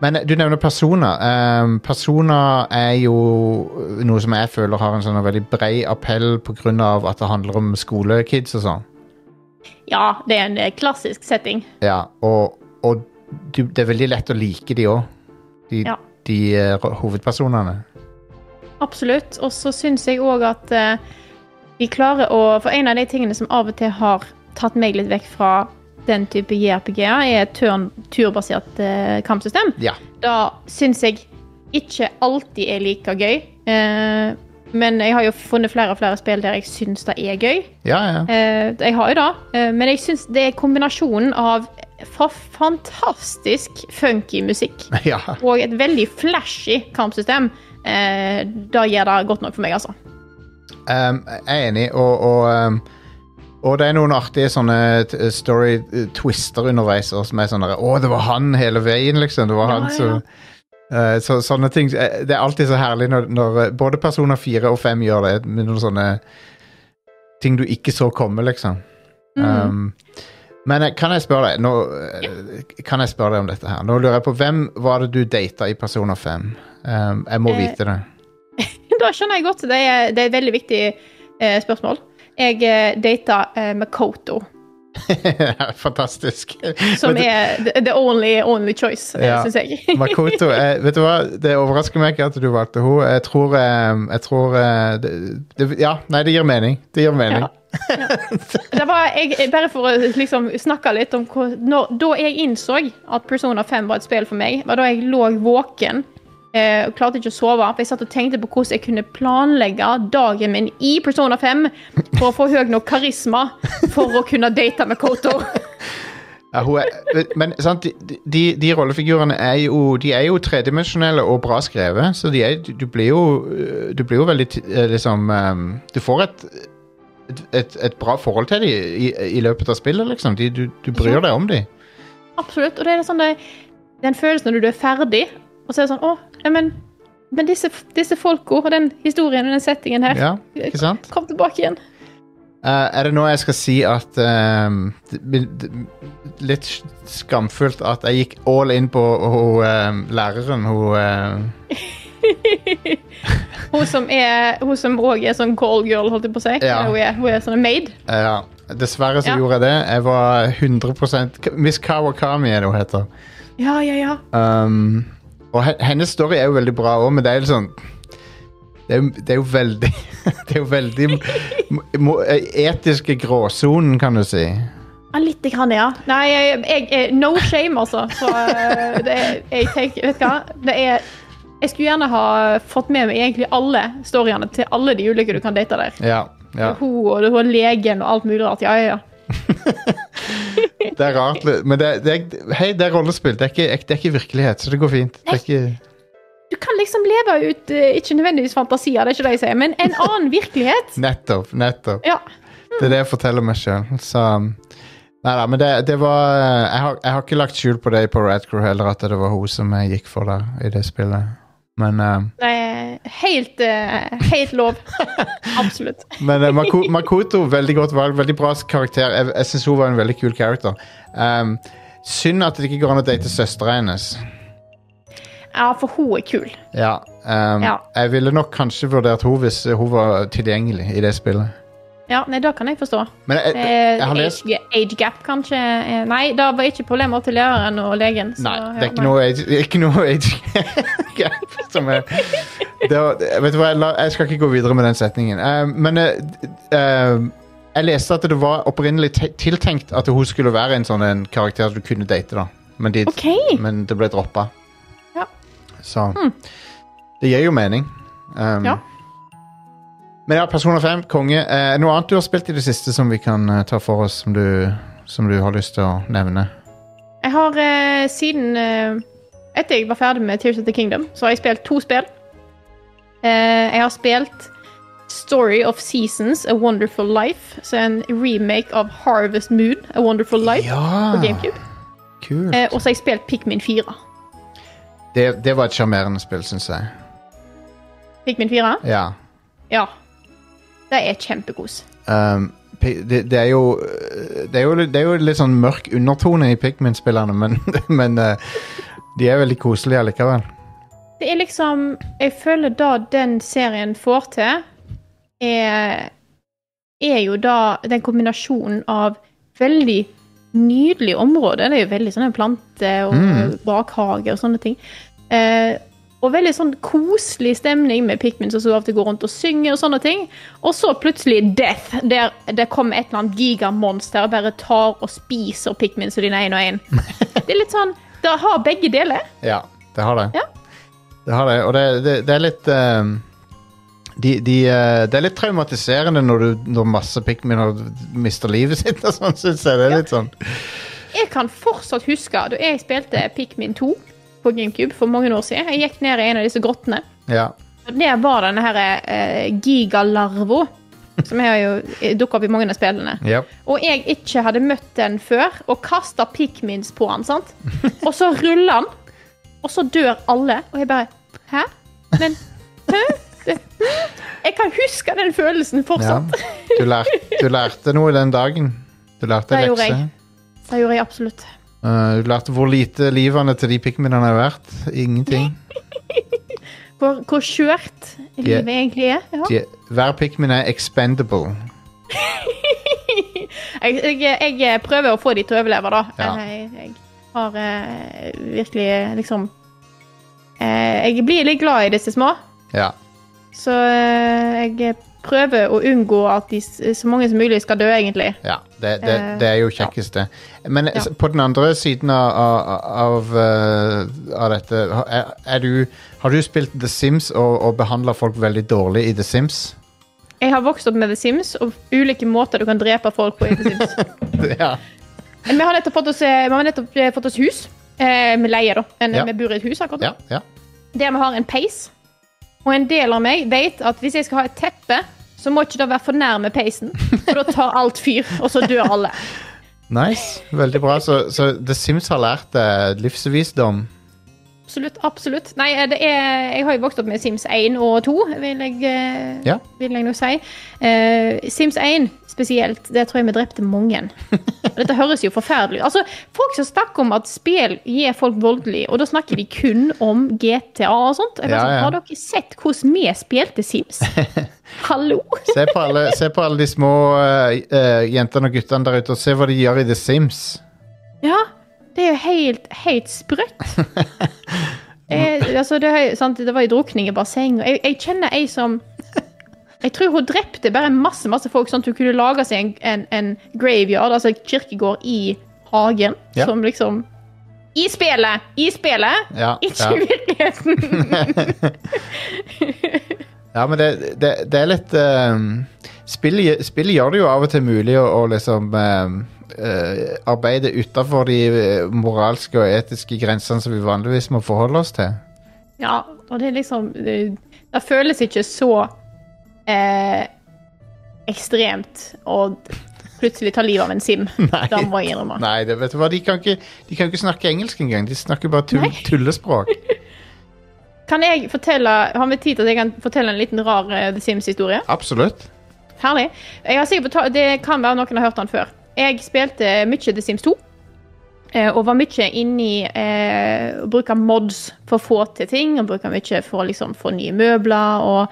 Men eh, du nevner personer. Um, personer er jo noe som jeg føler har en sånn veldig brei appell pga. at det handler om skolekids og sånn. Ja, det er en eh, klassisk setting. Ja, og, og du, det er veldig lett å like de òg. De, Ja. de uh, hovedpersonene. Absolutt. Og så syns jeg òg at uh, de klarer å For en av de tingene som av og til har tatt meg litt vekk fra den type JRPG-er, er et turbasert eh, kampsystem. Ja. Da syns jeg ikke alltid er like gøy. Eh, men jeg har jo funnet flere og flere spill der jeg syns det er gøy. Ja, ja. Eh, jeg har jo det, eh, men jeg syns det er kombinasjonen av fa fantastisk funky musikk [laughs] ja. og et veldig flashy kampsystem. Eh, da gjør det godt nok for meg, altså. Um, jeg er enig, og, og, um, og det er noen artige sånne story-twister underveis også, som er sånn Å, det var han hele veien, liksom. Det var Ja, han ja. som Eh, så, sånne ting eh, Det er alltid så herlig når, når eh, både personer fire og fem gjør det, med noen sånne ting du ikke så komme, liksom. Mm. Um, men kan jeg spørre deg nå, Kan jeg spørre deg om dette her? Nå lurer jeg på Hvem var det du data i Personer 5? Um, jeg må Eh, vite det. [laughs] Da skjønner jeg godt. Det er, det er et veldig viktig eh, spørsmål. Jeg eh, data eh, Makoto, [laughs] Fantastisk. som er the, only, only choice, eh, Ja. syns jeg. [laughs] Makoto, eh, vet du hva? Det overrasker meg ikke at du valgte henne. Jeg tror, eh, jeg tror det, det, Ja, nei, det gir mening. Det gir mening. Ja. Det var, jeg, bare for å liksom, snakke litt om hvor, når, Da jeg innså at Persona 5 var et spill for meg, var da jeg lå våken og klarte ikke å sove. For jeg satt og tenkte på hvordan jeg kunne planlegge dagen min i Persona 5 for å få høy nok karisma for å kunne date med Koto. [laughs] Ja, er, men sant, de, de, de rollefigurene er jo, de er jo tredimensjonelle og bra skrevet, så de er, du blir jo øh, Du blir jo veldig eh, liksom ehm, Du får et, et, et bra forhold til dem i, i løpet av spillet, liksom. De, du, du bryr deg om dem. Absolutt. Og det er sånn det, den følelsen når du er ferdig, og så er det sånn Å, ja, men, men disse, disse folka og den historien og den settingen her, Ja, ikke sant? kom tilbake igjen. Uh, er det nå jeg skal si at ehm, det- Litt skamfullt at jeg gikk all in på hun uh, læreren, hun uh... [laughs] Hun som er Hun som òg er sånn call girl, holdt jeg på å si. Ja. Hun, er, hun er sånn maid. Ja, dessverre så Ja. gjorde jeg det. Jeg var 100% Miss Kawakami er det hun heter. Ja, ja, ja. Um, og hennes story er jo veldig bra òg, men det er jo sånn det er, det er jo veldig [laughs] Det er jo veldig mo- etiske gråsonen, kan du si. ja Lite grann, ja. Nei, jeg, jeg, No shame, altså. Så eh, det, jeg tenker Vet du hva? Det er Jeg skulle gjerne ha fått med meg egentlig alle storyene til alle de ulike du kan date der. Ja, ja. Hun og og legen og alt mulig rart. Ja, ja, ja. [laughs] Det er rart, men det, det er, hei, det er rollespill. Det er, ikke, det er ikke virkelighet, så det går fint. Det er ikke, Du kan liksom leve ut eh, ikke nødvendigvis fantasier, det er ikke det jeg sier, men en annen [laughs] virkelighet. nettopp, nettopp. Ja. Det er det jeg forteller meg sjøl. Så Nei da, men det, det var jeg har, jeg har ikke lagt skjul på det på Radcrew heller, at det var hun som jeg gikk for der i det spillet. Men, uh, er helt, uh, helt lov. [laughs] Absolutt. men uh, Mako, Makoto, veldig godt valg. Veldig bra karakter. Jeg, jeg syns hun var en veldig kul character. Um, synd at det ikke går an å date søstera hennes. Ja, for hun er kul. Ja, um, Ja. Jeg ville nok kanskje vurdert hun hvis hun var tilgjengelig i det spillet. Ja, nei, det kan jeg forstå. Men jeg, jeg, Eh, jeg har lest age, age gap, kanskje? Nei, det var ikke problemer til læreren og legen. så Nei, det er ikke noe age, ikke noe age gap som er det var, Vet du hva, jeg, skal ikke gå videre med den setningen. Eh, men eh, jeg leste at det var opprinnelig tiltenkt at hun skulle være en sånn en karakter du kunne date, da. Men, de, okay. men det ble droppa. Ja. Så Det gir jo mening. Um, Ja. Men ja, Persona 5, konge. Eh, noe annet du har spilt i det siste som vi kan eh, ta for oss, som du, som du har lyst til å nevne? Jeg har eh, siden eh, Etter jeg var ferdig med Tears of the Kingdom, så har jeg spilt to spill. Eh, jeg har spilt Story of Seasons, A Wonderful Life, så en remake av Harvest Moon, A Wonderful Life, Ja! på GameCube. Kult. Eh, og så har jeg spilt Pikmin 4. Det, det var et sjarmerende spill, syns jeg. Pikmin 4? Ja. Ja. Det er kjempekos. Um, det, det, er jo, det, er jo, det er jo litt sånn mørk undertone i Pikmin-spillerne, men, [laughs] men eh, de er veldig koselige allikevel. Det er liksom Jeg føler da den serien får til, er, er jo da den kombinasjonen av veldig nydelig område. Det er jo veldig sånne planter og Mm. bakhage og sånne ting. Eh, og veldig sånn koselig stemning med Pikmin som så til går rundt og synger og sånne ting. Og så plutselig Death, der det kommer et eller annet gigamonster og bare tar og spiser Pikmin så dine én og én. [laughs] Det er litt sånn Det har begge deler. Ja, det har det. Ja. Det har det, og det, det, det er litt uh, de, de, uh, Det er litt traumatiserende når, du, når masse Pikminer mister livet sitt og sånn, syns jeg. Det er litt sånn Jeg kan fortsatt huske da jeg spilte Pikmin 2 på GameCube for mange år siden. Jeg gikk ned i en av disse grottene. Ja. Der var denne her, eh, gigalarva, som har jo dukka opp i mange av spillene. ja. Og jeg ikke hadde møtt den før, og kasta Pikmins på han, sant? [laughs] Og så ruller han, og så dør alle. Og jeg bare Hæ? Men Hæ? Det, jeg kan huske den følelsen ja. fortsatt. Du, lær, du lærte noe den dagen. Du lærte Det gjorde jeg. Det gjorde jeg absolutt. Eh, du lærte hvor lite livene til de Pikminene er verdt. Ingenting. [laughs] Hvor, hvor skjørt livet egentlig er. Ja. De, hver Pikmin er expendable. [laughs] Jeg, jeg, jeg prøver å få de til å overleve, da. Ja. Jeg, jeg har uh, virkelig liksom uh, Jeg blir litt glad i disse små, Ja. Så eh, jeg prøver å unngå at de, så mange som mulig skal dø, egentlig. Ja, det, det, Eh, det er jo kjekkest, det. Men Ja. på den andre siden av, av, av, eh, dette er, er du, Har du spilt The Sims og, og behandla folk veldig dårlig i The Sims? Jeg har vokst opp med The Sims og ulike måter du kan drepe folk på i The Sims. [laughs] ja. Men vi har nettopp fått oss, eh, nettopp eh, fått oss hus. Eh, med leie, da. En, Ja. Vi bor i et hus akkurat nå. ja, ja. Der vi har en peis. Og en del av meg vet at hvis jeg skal ha et teppe, så må ikke det være for nærme peisen. For da tar alt fyr, og så dør alle. Nice. Veldig bra. Så, så The Sims har lært deg livsvisdom. Absolutt. absolutt. Nei, det er, jeg har jo vokst opp med Sims 1 og 2, vil jeg, eh, Ja. vil jeg nå si. Uh, Sims 1 spesielt, det tror jeg vi drepte mange. [laughs] Dette høres jo forferdelig ut. Altså, folk som snakker om at spill gir folk voldelig, og da snakker de kun om GTA og sånt. Ja, sånn. Har dere sett hvordan vi spilte Sims? [laughs] Hallo? Se på alle, se på alle de små uh, uh, jentene og guttene der ute, og se hva de gjør i The Sims. Ja, det er jo helt, helt sprøtt. Jeg, [laughs] altså, det, det var jo drukning i bassenget. jeg, jeg kjenner ei som Jeg tror hun drepte bare masse masse folk, sånn at hun kunne lage seg en, en, en graveyard, altså en kirkegård, i hagen. Ja. Som liksom I spillet! I spillet! Ja, Ikke ja. virkeligheten! [laughs] Ja, men det, det, det er litt um, spillet, spillet gjør det jo av og til mulig å, å liksom um, eh, arbeide utafor de eh, moralske og etiske grensene som vi vanligvis må forholde oss til. Ja, og det er liksom Det, det føles ikke så eh, ekstremt å plutselig ta livet av en sim. [laughs] Nei. da må jeg innrømme. Nei, det, vet du hva, de kan ikke, de kan ikke snakke engelsk engang. De snakker bare tull, [laughs] tullespråk. Kan jeg fortelle, Har vi tid til at jeg kan fortelle en liten rar eh, The Sims-historie? Absolutt. Herlig. Jeg har sikkert fortalt, Det kan være noen har hørt den før. Jeg spilte mye The Sims 2. eh, Og var mye inni eh, å bruke mods for å få til ting. Og bruke mye for å liksom, få nye møbler og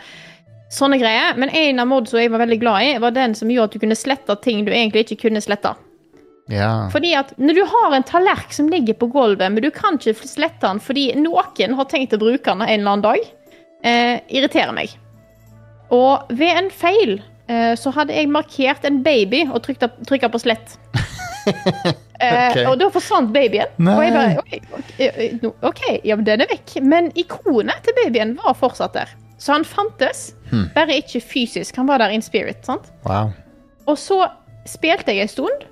sånne greier. Men en av modsene jeg var veldig glad i, var den som gjorde at du kunne slette ting du egentlig ikke kunne slette. Ja. Fordi at når du har en tallerken som ligger på gulvet, men du kan ikke slette den fordi noen har tenkt å bruke den en eller annen dag, eh, irriterer meg. Og ved en feil eh, så hadde jeg markert en baby og trykka på slett. [laughs] okay. uh, Og da forsvant babyen. Nei. Og jeg bare OK, ok, eh, OK, ja, men den er vekk. Men ikonet til babyen var fortsatt der. Så han fantes, bare ikke fysisk. Han var der in spirit. sant? Wow. Og så spilte jeg en stund,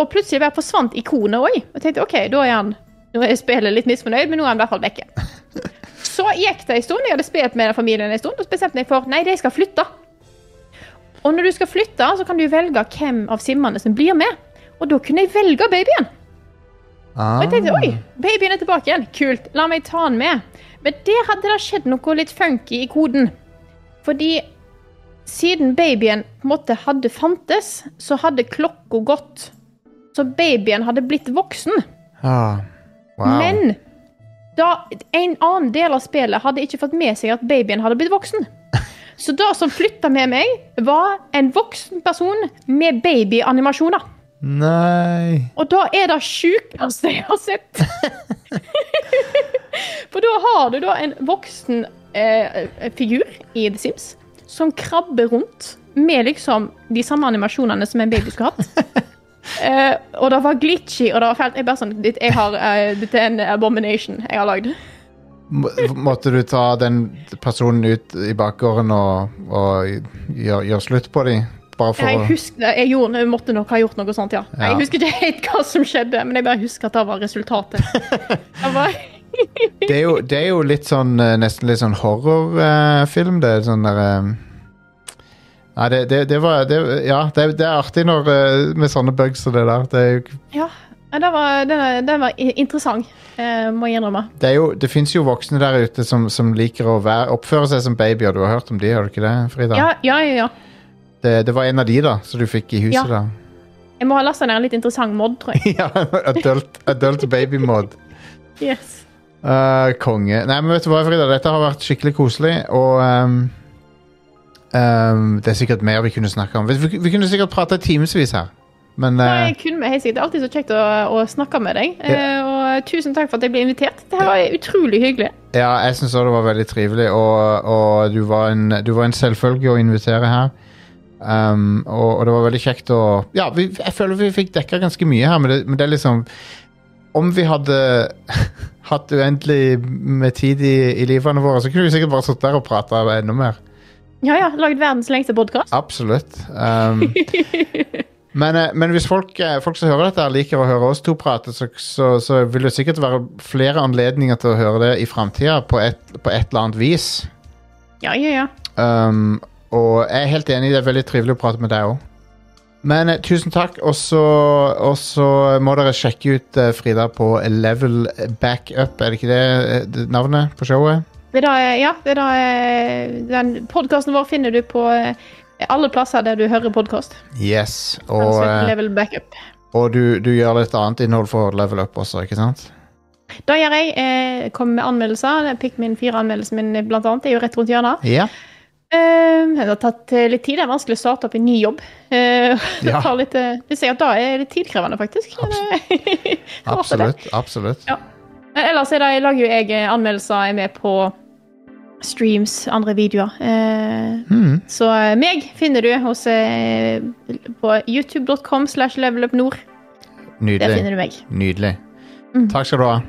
og plutselig bare forsvant ikonet òg. Og tenkte OK, da er han Nå er spillet litt misfornøyd, men nå er han i hvert fall vekke. [laughs] Så gikk det en stund, jeg hadde spilt med den familien en stund, og bestemte meg for nei, de skal flytte. Og når du skal flytte, så kan du velge hvem av simmene som blir med. Og da kunne jeg velge babyen. Ah. Og jeg tenkte oi, babyen er tilbake igjen. Kult, la meg ta den med. Men der hadde det skjedd noe litt funky i koden. Fordi siden babyen på en måte hadde fantes, så hadde klokka gått. Så babyen hadde blitt voksen. Ah, wow. Men da, en annen del av spillet hadde ikke fått med seg at babyen hadde blitt voksen. Så det som flytta med meg, var en voksen person med babyanimasjoner. Nei Og da er det sjukeste jeg har sett. [laughs] For da har du da en voksen eh, figur i The Sims som krabber rundt med liksom de samme animasjonene som en baby skulle hatt. [laughs] Eh, og det var glitchy, og det var fælt. Jeg bare sånn, «Ditt- jeg har, eh, Dette er en abomination jeg har lagd. Må- Måtte du ta den personen ut i bakgården og, og gjøre gjør slutt på dem? Bare for Jeg husker, jeg gjorde, jeg måtte nok ha gjort noe sånt, ja. Ja. Jeg husker ikke helt hva som skjedde, men jeg bare husker at det var resultatet. [laughs] Det var, det, er jo, det er jo litt sånn eh, Nesten litt sånn horrorfilm. det er sånn der eh, Nei, det, det, det var det, Ja, det, det er artig når, eh, med sånne bugs som det der. Det, er jo, ja, det var, den, den var interessant, eh, må jeg innrømme. det, er jo, det fins jo voksne der ute som, som liker å være, oppføre seg som babyer. Du har hørt om de, har du ikke det, Frida? Ja, ja, ja. ja. Det, det var en av de, da, som du fikk i huset. Ja. Jeg må ha lasta ned en litt interessant mod, tror jeg. [laughs] Ja, Adult, adult baby-mod. Yes. Uh, konge. Nei, men vet du hva, Frida? Dette har vært skikkelig koselig, og um, um, det er sikkert mer vi kunne snakke om. Vi, vi, vi kunne sikkert prate timevis her, men Nei, kun med. Det er alltid så kjekt å, å snakke med deg. Ja. og tusen takk for at jeg ble invitert. Det her var utrolig hyggelig. ja, jeg syns òg det var veldig trivelig, og, og du, var en, du var en selvfølge å invitere her. Um, og, og det var veldig kjekt å Ja, vi, jeg føler vi fikk dekka ganske mye her, men det, men det er liksom Om vi hadde [laughs] hatt uendelig med tid i, i livene våre, så kunne vi sikkert bare sittet der og prata enda mer. Ja, ja. Lagd verdens lengste podkast. Absolutt. Um, [laughs] men, eh, men hvis folk, eh, folk som hører dette, liker å høre oss to prate, så, så, så vil det sikkert være flere anledninger til å høre det i framtida på, på et eller annet vis. Ja, ja, ja. Um, og jeg er helt enig, det er veldig trivelig å prate med deg òg. Men eh, tusen takk, og så, må dere sjekke ut eh, Frida på Level Backup, er det ikke det, det navnet på showet? Det da, ja, det da, den podkasten vår finner du på eh, alle plasser der du hører podkast. Yes. Og, eh, Level backup. og du, du gjør litt annet innhold for Level Up også, ikke sant? Da gjør jeg. Eh, kommer med anmeldelser. Pikmin 4-anmeldelsen min blant annet er jo rett rundt hjørnet. Ja. Eh, det har tatt eh, litt tid. Det er vanskelig å starte opp en ny jobb. [laughs] Det Ja. tar litt, jeg ser at da er litt tidkrevende, faktisk. [laughs] Det. Absolutt. absolutt. Ja. Ellers er det, jeg lager jo jeg anmeldelser. Er med på streams, andre videoer. Eh, Hmm. så eh, meg finner du hos, eh, på youtube.com slash levelupnord. Der Nydelig. finner du meg. Nydelig. Mm. Takk skal du ha.